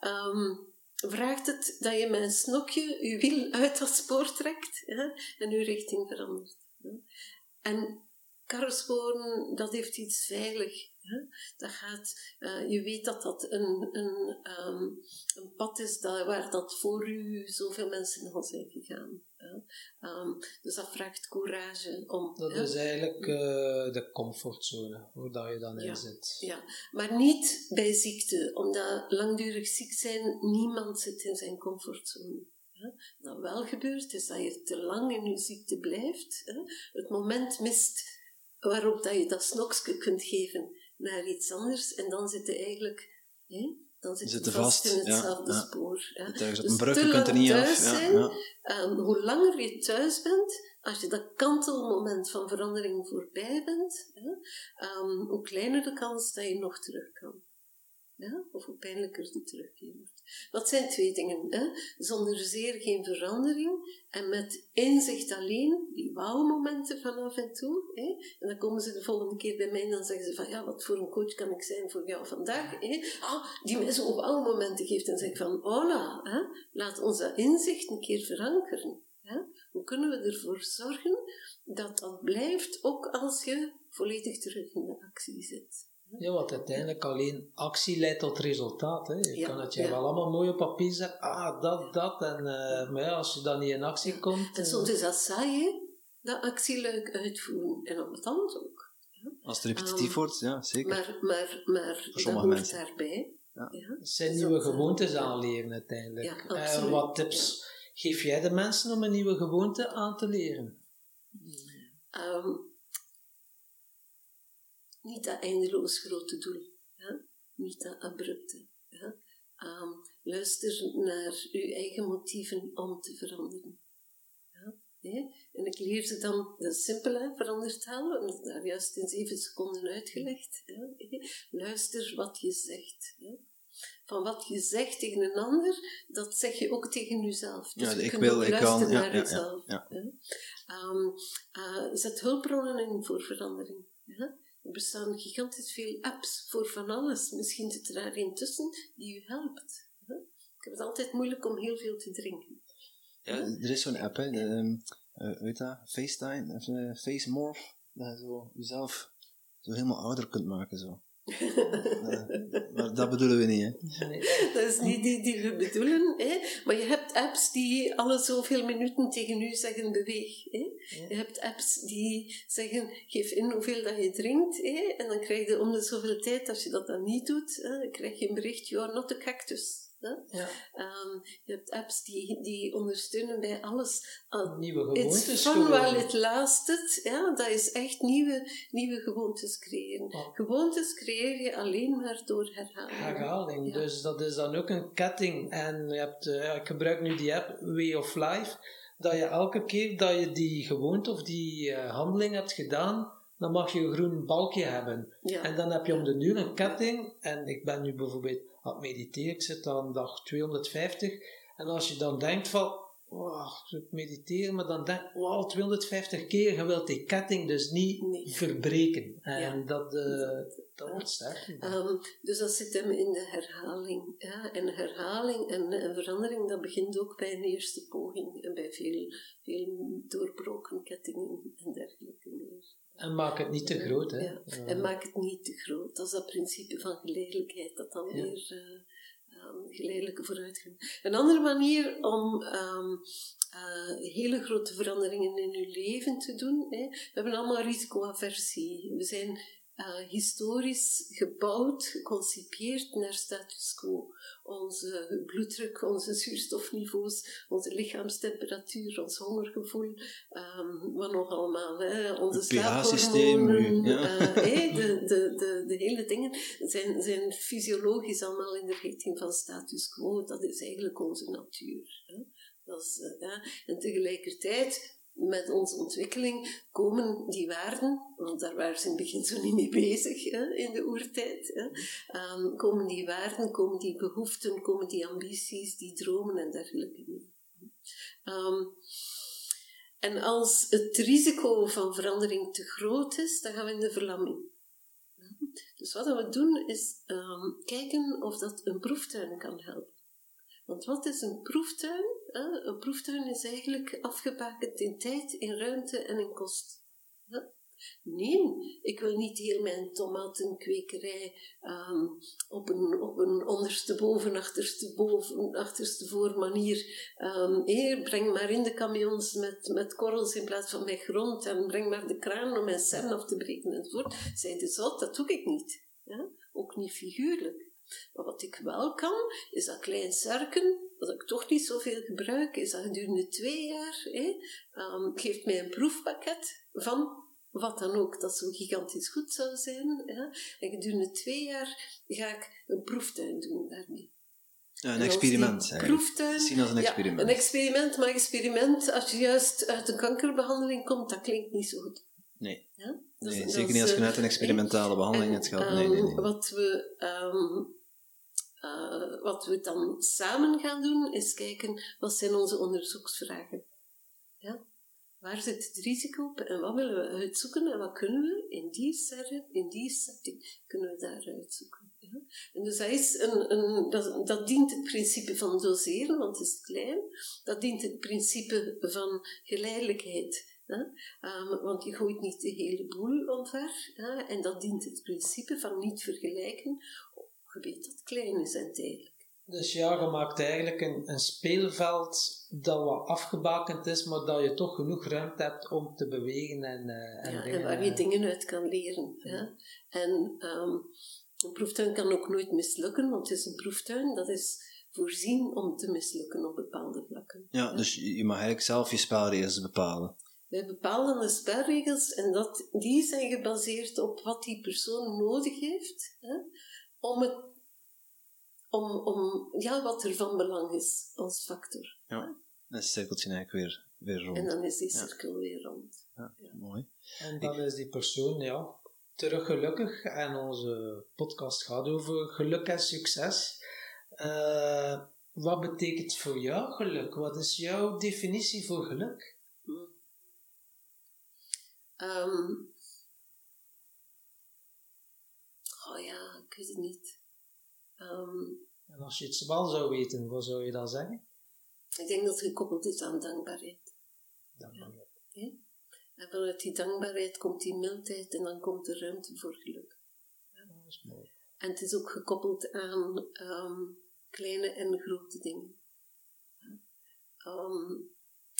Um, vraagt het dat je met een snokje je wiel uit dat spoor trekt en je richting verandert. En karrensporen, dat heeft iets veilig. Dat gaat, uh, je weet dat dat een, een, um, een pad is dat, waar dat voor u zoveel mensen al zijn gegaan. Um, dus dat vraagt courage om. Dat is eigenlijk uh, de comfortzone, hoe dat je dan in zit. Ja, maar niet bij ziekte, omdat langdurig ziek zijn, niemand zit in zijn comfortzone. Wat wel gebeurt, is dat je te lang in je ziekte blijft. Hè? Het moment mist waarop dat je dat snokje kunt geven naar iets anders en dan zit je eigenlijk... Hè, dan zit je vast, in hetzelfde ja, spoor. Ja. Dus een brug, kunt er niet af. Zijn, um, hoe langer je thuis bent, als je dat kantelmoment van verandering voorbij bent, um, hoe kleiner de kans dat je nog terug kan. Ja? Of hoe pijnlijker de terugkeer wordt. Dat zijn twee dingen. Hè? Zonder zeer geen verandering en met inzicht alleen, die wauw-momenten van af en toe. Hè? En dan komen ze de volgende keer bij mij en dan zeggen ze van ja, wat voor een coach kan ik zijn voor jou vandaag? Hè? Ah, die mij zo'n wauw-momenten geeft. En zeg ik van hola, hè? laat ons dat inzicht een keer verankeren. Hè? Hoe kunnen we ervoor zorgen dat dat blijft, ook als je volledig terug in de actie zit? Ja, want uiteindelijk alleen actie leidt tot resultaat. Hè. Je kan het je wel allemaal mooi op papier zetten, ah, dat, dat. En, uh, maar ja, als je dan niet in actie komt... En soms is dat saai, hè? Dat actieluik uitvoeren. En op het hand ook. Als het repetitief um, wordt, ja, zeker. Maar, maar, maar dat hoort mensen. daarbij. Het zijn nieuwe gewoontes aanleren uiteindelijk. Ja, uh, wat tips geef jij de mensen om een nieuwe gewoonte aan te leren? Um, niet dat eindeloos grote doel, ja? niet dat abrupte. Ja? Um, luister naar uw eigen motieven om te veranderen. Ja? En ik leer ze dan, de simpele verandertaal, hebben daar juist in zeven seconden uitgelegd. Ja? Luister wat je zegt. Ja? Van wat je zegt tegen een ander, dat zeg je ook tegen jezelf. Dus ja, ik wil, ik kan. Naar ja, jezelf. Ja, ja, um, uh, zet hulpbronnen in voor verandering. Ja? Er bestaan gigantisch veel apps voor van alles. Misschien zit er daar een tussen die u helpt. Ik heb het altijd moeilijk om heel veel te drinken. Ja, er is zo'n app, hè. Um, uh, weet dat? FaceTime, of uh, FaceMorph. Dat je zo jezelf zo helemaal ouder kunt maken, zo. Maar dat bedoelen we niet, hè? Nee. Dat is niet die die we bedoelen, hè? Maar je hebt apps die alle zoveel minuten tegen u zeggen beweeg. Hè? Je hebt apps die zeggen geef in hoeveel dat je drinkt, hè? En dan krijg je om de zoveel tijd, als je dat dan niet doet, hè, dan krijg je een bericht, you are not a cactus. Ja. Um, je hebt apps die, die ondersteunen bij alles. Uh, nieuwe gewoontes. It's fun while it lasted. Ja, dat is echt nieuwe, nieuwe gewoontes creëren. Gewoontes creëer je alleen maar door herhaling. Herhaling, dus dat is dan ook een ketting. En je hebt, uh, ik gebruik nu die app Way of Life. dat je elke keer dat je die gewoonte of die uh, handeling hebt gedaan, dan mag je een groen balkje hebben. Ja. En dan heb je om de duur een ketting. En ik ben nu bijvoorbeeld aan het mediteren, ik zit aan dag 250. En als je dan denkt van, oh, ik mediteren, maar dan denk ik, wow, 250 keer, je wilt die ketting dus niet verbreken. En dat, uh, dat wordt sterk. Um, dus dat zit hem in de herhaling. Ja? En herhaling en, en, verandering, dat begint ook bij een eerste poging. En bij veel, veel doorbroken kettingen en dergelijke meer. En maak het niet te groot, hè? Ja. En maak het niet te groot. Dat is dat principe van geleidelijkheid, dat dan weer... Uh, geleidelijke vooruitgang. Een andere manier om um, uh, hele grote veranderingen in uw leven te doen. Hè. We hebben allemaal risicoaversie. We zijn uh, historisch gebouwd, geconcipieerd naar status quo. Onze bloeddruk, onze zuurstofniveaus, onze lichaamstemperatuur, ons hongergevoel, um, wat nog allemaal, hè, onze slaaphormonen, ja. uh, de, de, de, de hele dingen zijn, zijn fysiologisch allemaal in de richting van status quo. Dat is eigenlijk onze natuur. Hè. Dat is, uh, en tegelijkertijd met onze ontwikkeling komen die waarden, want daar waren ze in het begin zo niet mee bezig hè, in de oertijd, hè, um, komen die waarden, komen die behoeften, komen die ambities, die dromen en dergelijke. Um, en als het risico van verandering te groot is, dan gaan we in de verlamming. Dus wat we doen is um, kijken of dat een proeftuin kan helpen. Want wat is een proeftuin? Een proeftuin is eigenlijk afgebakend in tijd, in ruimte en in kost. Nee, ik wil niet heel mijn tomatenkwekerij um, op, een, op een ondersteboven, achtersteboven, achterstevoor manier. Um, breng maar in de camions met, met korrels in plaats van met grond en breng maar de kraan om mijn cern af te breken enzovoort. Zij de zout, dat doe ik niet. Ja? Ook niet figuurlijk. Maar wat ik wel kan, is dat klein serken, wat ik toch niet zoveel gebruik, is dat gedurende twee jaar, hè, um, geeft mij een proefpakket van wat dan ook, dat zo gigantisch goed zou zijn. Ja. En gedurende twee jaar ga ik een proeftuin doen daarmee. Ja, een experiment. Proeftuin. Zien als een experiment. Ja, een experiment, maar experiment, als je juist uit een kankerbehandeling komt, dat klinkt niet zo goed. Nee. Ja? Nee zeker niet als je uit een experimentale behandeling hebt gehad. Nee, nee, nee. Wat we um, uh, wat we dan samen gaan doen, is kijken wat zijn onze onderzoeksvragen. Ja? Waar zit het risico op en wat willen we uitzoeken en wat kunnen we in die setting, in die setting, kunnen we daar uitzoeken. Ja? En dus dat, is een, een, dat, dat, dient het principe van doseren, want het is klein. Dat dient het principe van geleidelijkheid. Um, want je gooit niet de hele boel omver. En dat dient het principe van niet vergelijken gebied dat klein is en tijdelijk. Dus ja, je maakt eigenlijk een, een speelveld dat wat afgebakend is, maar dat je toch genoeg ruimte hebt om te bewegen en, uh, en, ja, en waar je dingen uit kan leren. Ja. En um, een proeftuin kan ook nooit mislukken, want het is een proeftuin, dat is voorzien om te mislukken op bepaalde vlakken. Ja, dus je mag eigenlijk zelf je spelregels bepalen. Wij bepalen de spelregels en dat, die zijn gebaseerd op wat die persoon nodig heeft. Hè? om, het, om, om ja, wat er van belang is als factor. Ja, dan is cirkeltje eigenlijk weer, weer rond. En dan is die cirkel weer rond. Ja, mooi. En dan is die persoon, ja, terug gelukkig. En onze podcast gaat over geluk en succes. Uh, wat betekent voor jou geluk? Wat is jouw definitie voor geluk? Um, oh ja, ik weet het niet. Ehm, en als je het wel zou weten, wat zou je dan zeggen? Ik denk dat het gekoppeld is aan dankbaarheid. Dankbaarheid. Ja. En vanuit die dankbaarheid komt die mildheid en dan komt er ruimte voor geluk. Ja. Dat is mooi. En het is ook gekoppeld aan um, kleine en grote dingen. Um,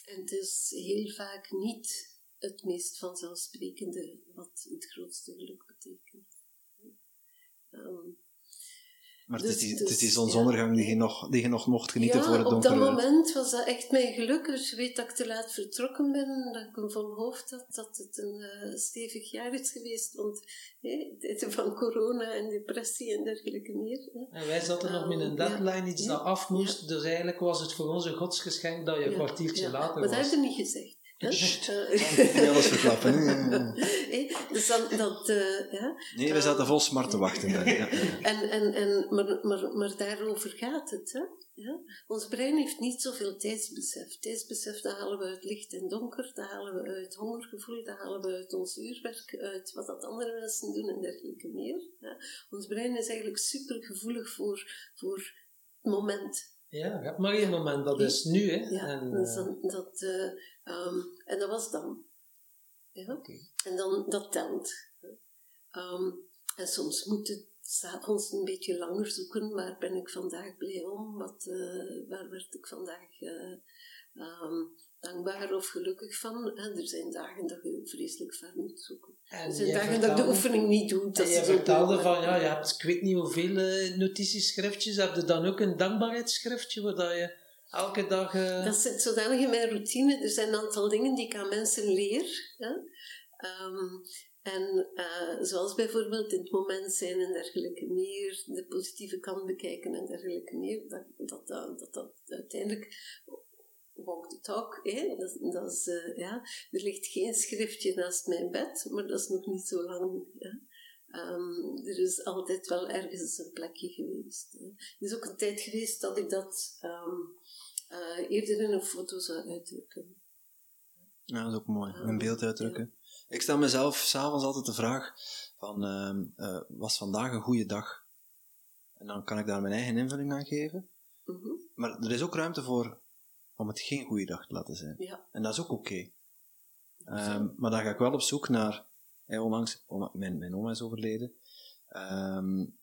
en het is heel vaak niet het meest vanzelfsprekende wat het grootste geluk betekent. Um, Maar het, is die, dus, het is zonsondergang die, je nog, die je nog mocht genieten voor het donker. op dat moment was dat echt mijn geluk. Dus je weet dat ik te laat vertrokken ben. Dat ik een vol hoofd had. Dat het een uh, stevig jaar is geweest. Want hey, van corona en depressie en dergelijke meer. En wij zaten nog met een deadline, iets dat af moest. Dus eigenlijk was het voor ons een godsgeschenk dat je een kwartiertje later was. Maar dat heb je niet gezegd. Niet alles verklappen. dus dat, dat, uh, ja. Nee, we zaten vol smart te wachten. Ja. en, en, en, maar, maar, maar daarover gaat het. Hè? Ja? Ons brein heeft niet zoveel tijdsbesef. Tijdsbesef, dat halen we uit licht en donker, dat halen we uit hongergevoel, dat halen we uit ons uurwerk, uit wat dat andere mensen doen en dergelijke meer. Ja? Ons brein is eigenlijk super gevoelig voor, voor moment. Ja, je maar één moment, dat is nu. Hè? Ja, en, dat, dat uh, Um, en dat was dan. Ja? En dan, dat telt. Um, en soms moet het s'avonds een beetje langer zoeken, waar ben ik vandaag blij om? Wat, uh, waar werd ik vandaag um, dankbaar of gelukkig van? En er zijn dagen dat je vreselijk ver moet zoeken. er zijn dagen dat ik de oefening niet doe. Dat je vertelde van, ja, je hebt, ik weet niet hoeveel uh, notitieschriftjes, heb je dan ook een dankbaarheidsschriftje waar je elke dag... Uh... Dat zit zodanig in mijn routine. Er zijn een aantal dingen die ik aan mensen leer. Um, en uh, zoals bijvoorbeeld in het moment zijn en dergelijke meer, de positieve kant bekijken en dergelijke meer, dat dat, dat, dat, dat uiteindelijk walk the talk, hè? Dat, dat is, uh, ja, er ligt geen schriftje naast mijn bed, maar dat is nog niet zo lang. Ja? Um, er is altijd wel ergens een plekje geweest. Hè? Er is ook een tijd geweest dat ik dat um, uh, eerder in een foto zou uitdrukken. Ja, dat is ook mooi. Een beeld uitdrukken. Ik stel mezelf s'avonds altijd de vraag van, uh, was vandaag een goede dag? En dan kan ik daar mijn eigen invulling aan geven. Mm -hmm. Maar er is ook ruimte voor om het geen goede dag te laten zijn. Ja. En dat is ook oké. Okay. Um, maar dan ga ik wel op zoek naar, hey, onlangs, oma, mijn, mijn oma is overleden. Um,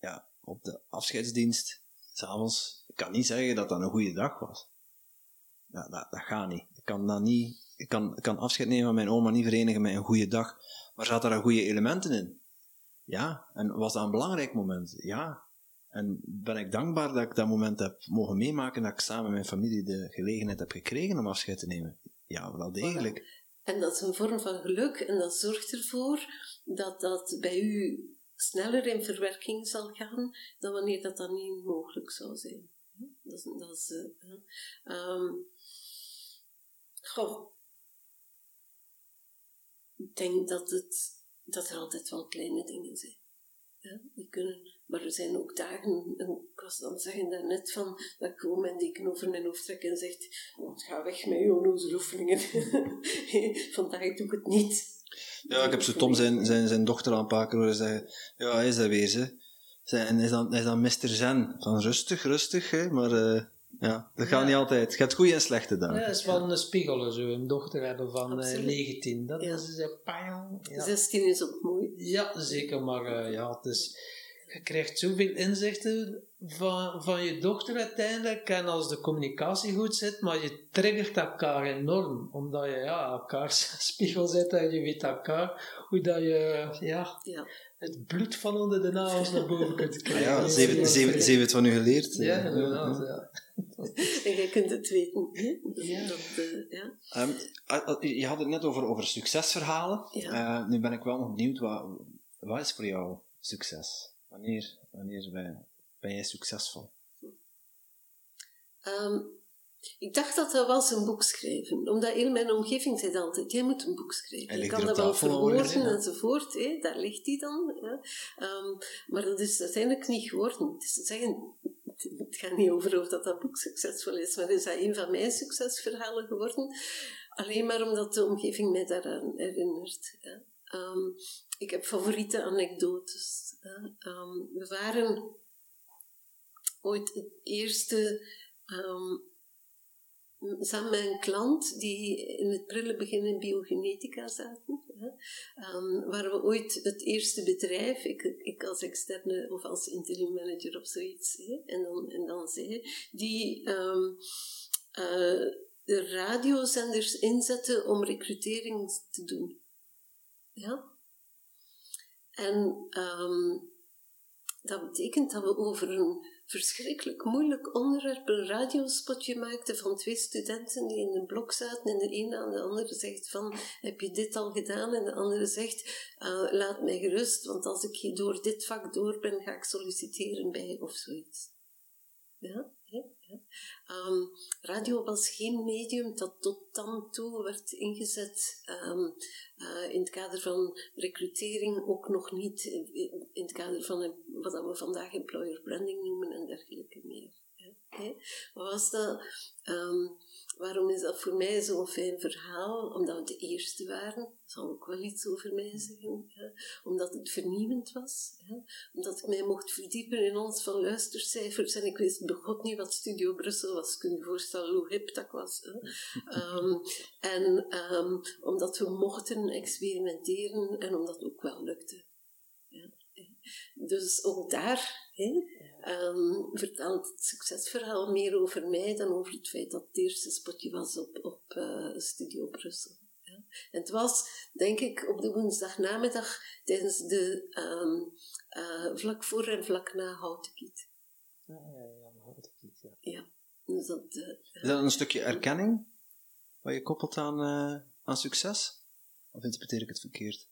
ja, op de afscheidsdienst, s'avonds, ik kan niet zeggen dat dat een goede dag was. Ja, dat, dat gaat niet. Ik kan dat niet, ik kan, ik kan afscheid nemen van mijn oma niet verenigen met een goede dag. Maar zat daar goede elementen in? Ja. En was dat een belangrijk moment? Ja. En ben ik dankbaar dat ik dat moment heb mogen meemaken, dat ik samen met mijn familie de gelegenheid heb gekregen om afscheid te nemen? Ja, wel degelijk. En dat is een vorm van geluk en dat zorgt ervoor dat dat bij u sneller in verwerking zal gaan dan wanneer dat dan niet mogelijk zou zijn. Dat is, dat is uh, um, goh. Ik denk dat, het, dat er altijd wel kleine dingen zijn. Ja, die kunnen, maar er zijn ook dagen, ik was dan zeggen daarnet van, dat ik gewoon mijn deken over mijn hoofd trek en zegt, ga weg met je onnozele oefeningen. Vandaag doe ik het niet. Ja, ik heb zo Tom zijn, zijn, zijn dochter een paar keer horen zeggen, ja, hij is dat wezen. En is dan, is dan Mr. Zen, van rustig, rustig, hè, maar uh, ja, dat gaat niet altijd. Het gaat goede en slechte dagen. Ja, dat is wel een spiegel, zo een dochter hebben van uh, 19. Dat ja. is uh, ja. 16 is ook mooi. Ja, zeker, maar uh, ja, het is je krijgt zoveel inzichten van, van je dochter uiteindelijk. En als de communicatie goed zit, maar je triggert elkaar enorm. Omdat je ja, elkaar spiegel zet en je weet elkaar hoe dat je ja, ja. het bloed van onder de nagels naar boven kunt krijgen. Ja, ze heeft het van u geleerd. Ja, inderdaad. Ja. en jij kunt het weten. Ja. Dat, uh, ja. Um, je had het net over, over succesverhalen. Ja. Uh, nu ben ik wel nog benieuwd, wat, wat is voor jou succes? Wanneer, wanneer ben, ben jij succesvol? Um, ik dacht dat dat was een boek schrijven. Omdat in mijn omgeving zei altijd, jij moet een boek schrijven. Je kan dat wel verwoorden enzovoort. Hè? Daar ligt hij dan. Hè? Um, maar dat is uiteindelijk niet geworden. Te zeggen, het gaat niet over of dat, dat boek succesvol is. Maar is dat een van mijn succesverhalen geworden. Alleen maar omdat de omgeving mij daaraan herinnert. Ja. Um, ik heb favoriete anekdotes. Um, we waren ooit het eerste, um, samen met een klant die in het prille begin in biogenetica zaten, um, waren we ooit het eerste bedrijf, ik, ik als externe of als interim manager of zoiets, en, dan, en dan zij, die uh, de radiozenders inzetten om recrutering te doen. Ja? En um, dat betekent dat we over een verschrikkelijk moeilijk onderwerp een radiospotje maakten van twee studenten die in een blok zaten en de ene aan de andere zegt van heb je dit al gedaan en de andere zegt uh, laat mij gerust want als ik hier door dit vak door ben ga ik solliciteren bij of zoiets. Ja? Um, radio was geen medium dat tot dan toe werd ingezet um, uh, in het kader van recrutering, ook nog niet in, het kader van wat we vandaag employer branding noemen en dergelijke meer. Hè? Was dat? Um, Waarom is dat voor mij zo'n fijn verhaal? Omdat we de eerste waren, zal ik wel iets over mij zeggen. Omdat het vernieuwend was. Omdat ik mij mocht verdiepen in ons van luistercijfers. En ik wist begot niet wat Studio Brussel was. Kun je je voorstellen hoe hip dat was. um, en um, omdat we mochten experimenteren en omdat het ook wel lukte. Ja. Dus ook daar hè, um, vertelt het succesverhaal meer over mij dan over het feit dat het eerste spotje was op, op uh, Studio Brussel. Ja. En het was, denk ik, op de woensdagnamiddag tijdens de um, uh, vlak voor en vlak na Houten Kiet. Ja, ja, ja, Houten Kiet, ja. ja. Dus dat, uh, Is dat een stukje erkenning wat je koppelt aan, aan succes? Of interpreteer ik het verkeerd?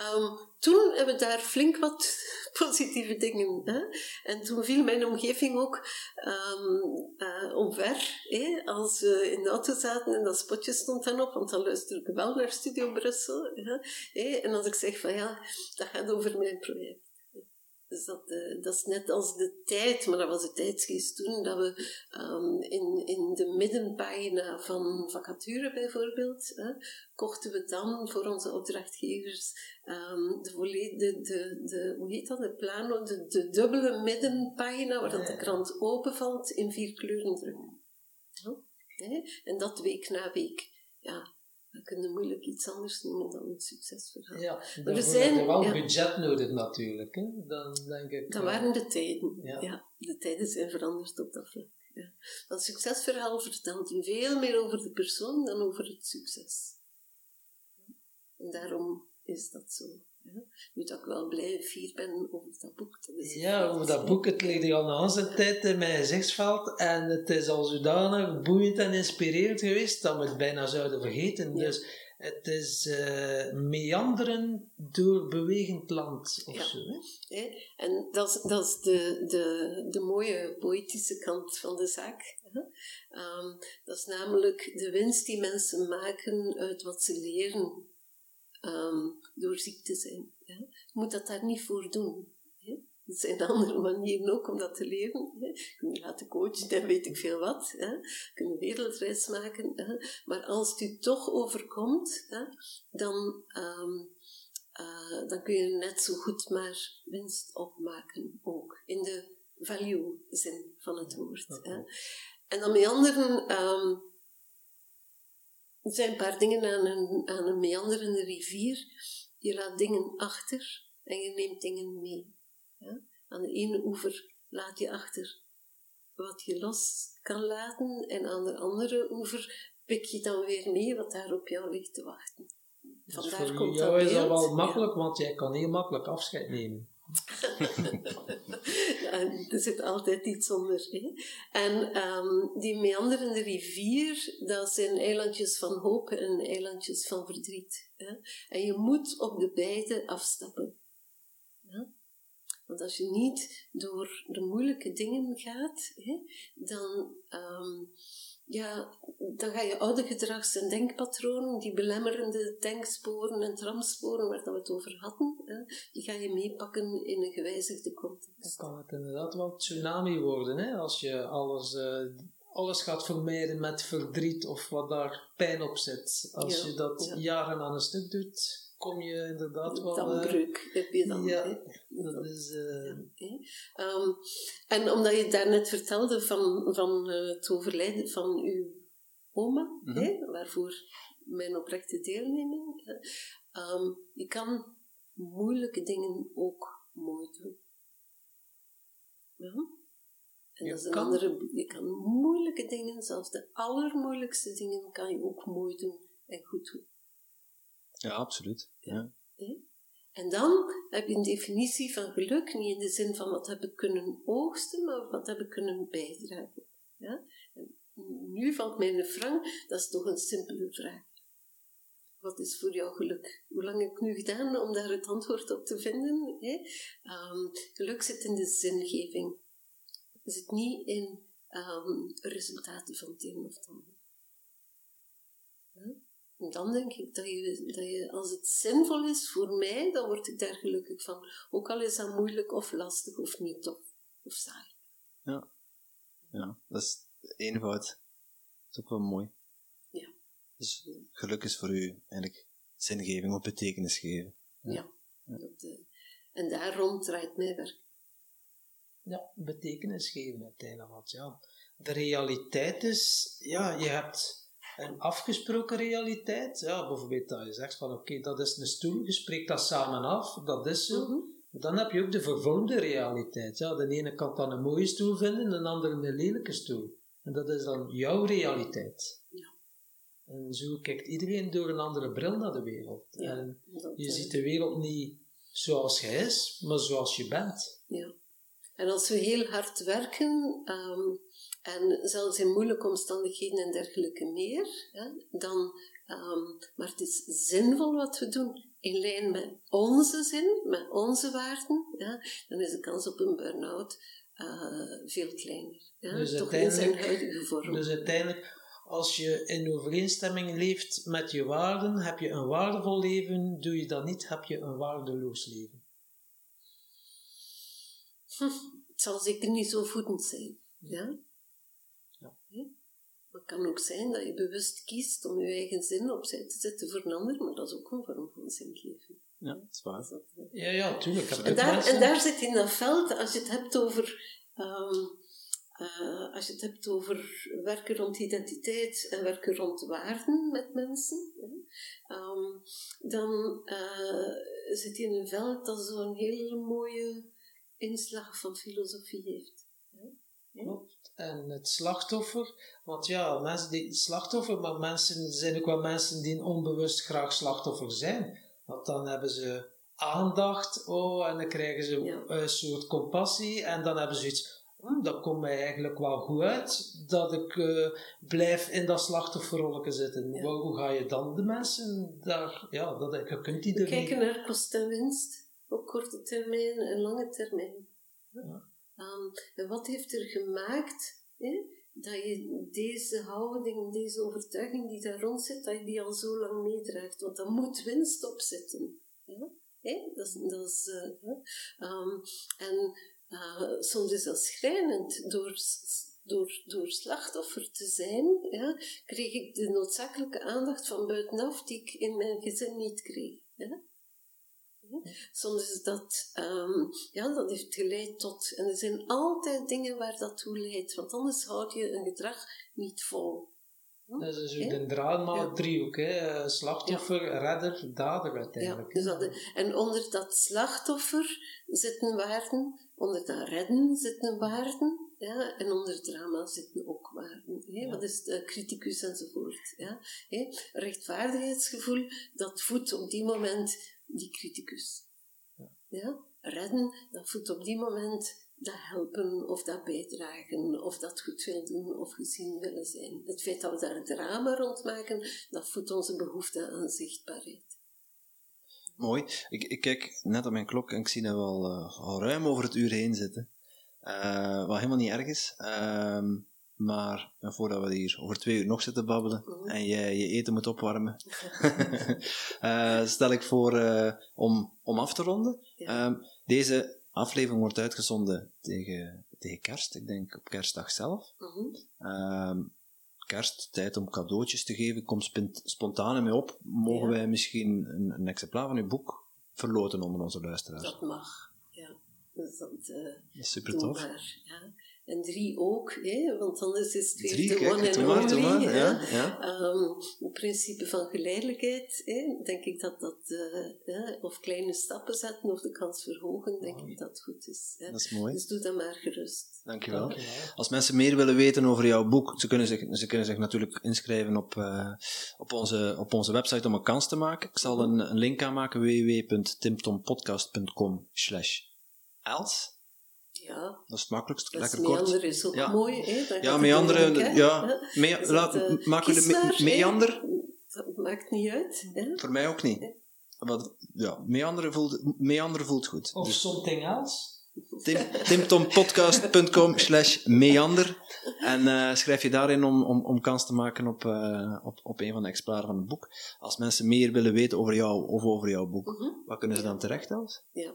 Um, toen hebben we daar flink wat positieve dingen. Hè? En toen viel mijn omgeving ook um, uh, omver. Hè? Als we in de auto zaten en dat spotje stond dan op, want dan luisterde ik wel naar Studio Brussel. Hè? En als ik zeg van ja, dat gaat over mijn project. Dus dat, uh, dat is net als de tijd, maar dat was de tijdsgeest toen, dat we um, in, in de middenpagina van vacature bijvoorbeeld, hè, kochten we dan voor onze opdrachtgevers um, de, de, de, de, hoe heet dat, de plano, de, de dubbele middenpagina, waar dat de krant openvalt, in vier kleuren drukken. Ja? En dat week na week. Ja, we kunnen moeilijk iets anders noemen dan een succesverhaal. Ja, maar er zijn er wel ja, budget nodig natuurlijk. Hè? Dan denk ik, dat waren de tijden. Ja. ja. de tijden zijn veranderd op dat vlak. Ja. Een succesverhaal vertelt veel meer over de persoon dan over het succes. En daarom is dat zo. Ja. Nu dat ik wel blij fier ben over dat boek. Dat is ja, over dat boek. Het ligt al na onze tijd in mijn gezichtsveld. En het is al zodanig boeiend en inspirerend geweest dat we het bijna zouden vergeten. Ja. Dus het is uh, meanderen door bewegend land of ja. zo. Hè? En dat is, dat is de, de, de mooie poëtische kant van de zaak. Um, dat is namelijk de winst die mensen maken uit wat ze leren um, door ziek te zijn. Ja? Je moet dat daar niet voor doen. Hè? Er zijn andere manieren ook om dat te leren. Hè? Je kunt je laten coachen, dan weet ik veel wat. Hè? Je kunt een wereldreis maken. Hè? Maar als het u toch overkomt, hè, dan, um, uh, dan kun je net zo goed maar winst opmaken. Ook in de value-zin van het woord. Hè? En dan met anderen... Um, er zijn een paar dingen aan een, aan een meanderende rivier. Je laat dingen achter en je neemt dingen mee. Ja? Aan de ene oever laat je achter wat je los kan laten, en aan de andere oever pik je dan weer mee wat daar op jou ligt te wachten. Vandaar dus voor komt jou dat is dat wel makkelijk, ja. want jij kan heel makkelijk afscheid nemen. er zit altijd iets onder. Hè? En um, die meanderende rivier, dat zijn eilandjes van hoop en eilandjes van verdriet. Hè? En je moet op de beide afstappen. Ja? Want als je niet door de moeilijke dingen gaat, hè, dan, um, ja, dan ga je oude gedrags- en denkpatronen, die belemmerende denksporen en tramsporen waar we het over hadden, hè, die ga je meepakken in een gewijzigde context. Dan kan het inderdaad wel tsunami worden, hè, als je alles, uh, alles gaat vermijden met verdriet of wat daar pijn op zit. Als ja, je dat ja. jaren aan een stuk doet, kom je inderdaad wel... Dambreuk heb je dan. Ja, dat is... Uh... Um, en omdat je daarnet vertelde van, van uh, het overlijden van uw oma, mm -hmm. hè, waarvoor mijn oprechte deelneming, um, je kan moeilijke dingen ook mooi doen. Ja? En je dat is een kan. andere... Je kan moeilijke dingen, zelfs de allermoeilijkste dingen, kan je ook mooi doen en goed doen. Ja, absoluut. Ja. En dan heb je een definitie van geluk, niet in de zin van wat heb ik kunnen oogsten, maar wat heb ik kunnen bijdragen. Ja? En nu valt mij de Frank, dat is toch een simpele vraag. Wat is voor jou geluk? Hoe lang heb ik nu gedaan om daar het antwoord op te vinden? Hè? Um, geluk zit in de zingeving. Zit niet in um, resultaten van het een of het ander. En dan denk ik dat je, dat je, als het zinvol is voor mij, dan word ik daar gelukkig van. Ook al is dat moeilijk of lastig of niet tof of saai. Ja, ja dat is eenvoud. Dat is ook wel mooi. Ja. Dus geluk is voor u eigenlijk zingeving of betekenis geven. Ja. ja. Dat, uh, en daar rond draait mijn werk. Ja, betekenis geven uiteindelijk. Ja, de realiteit is, ja, je hebt een afgesproken realiteit. Ja, bijvoorbeeld dat je zegt van oké, dat is een stoel, je spreekt dat samen af, dat is zo. Mhm. Dan heb je ook de vervormde realiteit. Ja, de ene kan dan een mooie stoel vinden, de andere een lelijke stoel. En dat is dan jouw realiteit. Ja. En zo kijkt iedereen door een andere bril naar de wereld. en je ziet de wereld niet zoals je is, maar zoals je bent. Ja. En als we heel hard werken, um, en zelfs in moeilijke omstandigheden en dergelijke meer, ja, dan, um, maar het is zinvol wat we doen, in lijn met onze zin, met onze waarden, ja, dan is de kans op een burn-out uh, veel kleiner. Ja, dus toch in zijn huidige vorm. Dus uiteindelijk, als je in overeenstemming leeft met je waarden, heb je een waardevol leven, doe je dat niet, heb je een waardeloos leven. Hm, het zal zeker niet zo voedend zijn. Ja? Het kan ook zijn dat je bewust kiest om je eigen zin opzij te zetten voor een ander, maar dat is ook een vorm van zingeving. Ja, dat is waar. ja, ja, tuurlijk. En daar, en daar zit in dat veld, als je het hebt over, um, uh, als je het hebt over werken rond identiteit en werken rond waarden met mensen, um, dan uh, zit je in een veld dat zo'n hele mooie inslag van filosofie heeft. Klopt. En het slachtoffer, want ja, mensen die slachtoffer, maar mensen, zijn ook wel mensen die onbewust graag slachtoffer zijn. Want dan hebben ze aandacht, oh, en dan krijgen ze een soort compassie, en dan hebben ze iets, hm, dat komt mij eigenlijk wel goed uit, dat ik uh, blijf in dat slachtofferrolletje zitten. Ja. Hoe ga je dan de mensen daar, ja, dat, je kunt die er Kijken naar kost en winst, op korte termijn en lange termijn. Ja. Um, wat heeft er gemaakt hè, dat je deze houding, deze overtuiging die daar rond zit, dat je die al zo lang meedraagt? Want dan moet winst op zitten. Ja? Hè? Dat is, dat is, uh, en uh, soms is dat schrijnend. Door, door, door slachtoffer te zijn, ja, kreeg ik de noodzakelijke aandacht van buitenaf die ik in mijn gezin niet kreeg. Soms is dat, um, ja, dat heeft geleid tot, en er zijn altijd dingen waar dat toe leidt, want anders houd je een gedrag niet vol. Dat is dus een drama ja. driehoek, hè? slachtoffer, redder, dader uiteindelijk. Ja, dus dat, en onder dat slachtoffer zitten waarden, onder dat redden zitten waarden, ja, en onder drama zitten ook waarden. Hè? Wat is de criticus enzovoort. Ja? Hè? Rechtvaardigheidsgevoel, dat voedt op die moment die criticus. Ja. ja? Redden, dat voedt op die moment dat helpen of dat bijdragen of dat goed willen doen of gezien willen zijn. Het feit dat we daar drama rond maken, dat voedt onze behoefte aan zichtbaarheid. Mooi. Ik, ik kijk net op mijn klok en ik zie dat we al, uh, al ruim over het uur heen zitten. Uh, wat helemaal niet erg is. Uh, maar voordat we hier over twee uur nog zitten babbelen mhm. en je je eten moet opwarmen, uh, stel ik voor uh, om, om af te ronden. Ja. Um, deze aflevering wordt uitgezonden tegen, tegen kerst, ik denk op kerstdag zelf. Mhm. Um, kerst, tijd om cadeautjes te geven, kom spontaan mij op. Mogen ja. wij misschien een, een, exemplaar van uw boek verloten onder onze luisteraars? Dat mag, ja. Dus dat, uh, dat is super tof. Ja. En drie ook, hè, want anders is het weer drie, de kijk, one and only. ja, ja. Ehm, het principe van geleidelijkheid, hè, denk ik dat dat, eh, hè, of kleine stappen zetten of de kans verhogen, denk ik dat goed is. Hè. Dat is mooi. Dus doe dat maar gerust. Dankjewel. Dankjewel. Als mensen meer willen weten over jouw boek, ze kunnen zich, ze kunnen zich natuurlijk inschrijven op, eh, op, onze, op onze website om een kans te maken. Ik zal een, een link aanmaken, www.timtompodcast.com slash els. Ja, Dat is het makkelijkst, dat is lekker kort. meander is ook Ja. mooi. Hè. Ja, meanderen, ja. Mea- laat- me- hè. meander? Dat maakt niet uit. Hè. Voor mij ook niet. Wat, ja, meanderen voelt, meanderen voelt goed. Of Dus something else. Tim, timtompodcast.com slash meander. En eh, schrijf je daarin om, om, om kans te maken op, eh, op, op een van de exemplaren van het boek. Als mensen meer willen weten over jou of over jouw boek, Mhm. wat kunnen ze dan terecht, Els? Ja.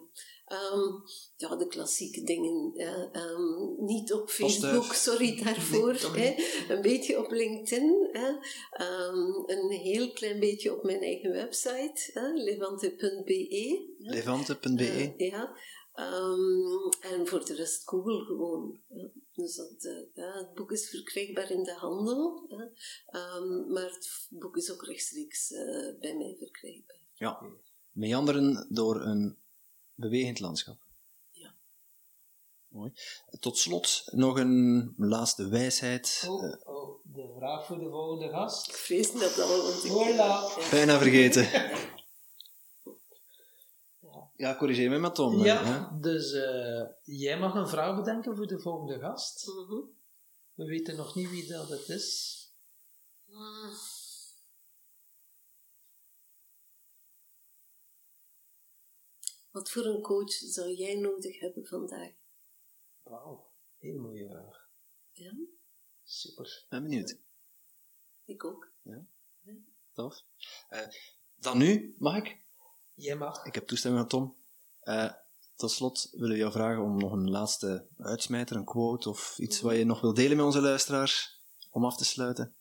Ehm, ja, de klassieke dingen. hè. Ehm, niet op Poster. Facebook, sorry daarvoor. Nee, hè. Een beetje op LinkedIn. Hè. Ehm, een heel klein beetje op mijn eigen website, hè, levante.be. Levante.be. Eh, ja. En voor de rest Google gewoon. Dus dat, eh, ja, het boek is verkrijgbaar in de handel, hè. Maar het boek is ook rechtstreeks eh, bij mij verkrijgbaar. Ja. Meanderen door een bewegend landschap. Ja. Mooi. Tot slot nog een laatste wijsheid. Oh, Eh, oh, de vraag voor de volgende gast. Ik vrees dat al, want ik... Voilà. Ja. bijna vergeten. Ja, corrigeer me maar Tom. hè. Ja, dus eh, jij mag een vraag bedenken voor de volgende gast. Mhm. We weten nog niet wie dat het is. Ah. Wat voor een coach zou jij nodig hebben vandaag? Wauw, hele mooie vraag. Ja, Super. Ben benieuwd. ik ook. Tof. Eh, dan nu, mag ik? Jij mag. Ik heb toestemming van Tom. Eh, tot slot willen we jou vragen om nog een laatste uitsmijter, een quote of iets wat je nog wil delen met onze luisteraars om af te sluiten.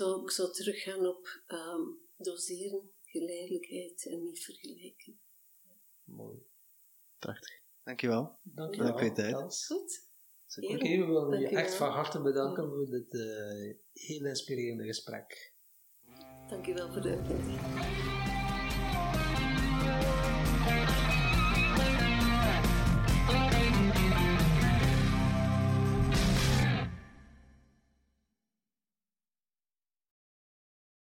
Zou, ik zou teruggaan op ehm, doseren, geleidelijkheid en niet vergelijken. Mooi. Prachtig. Dankjewel. Dankjewel. Dank voor je tijd. Goed? Oké, we willen je echt van harte bedanken voor dit eh, heel inspirerende gesprek. Dankjewel voor de uitnodiging.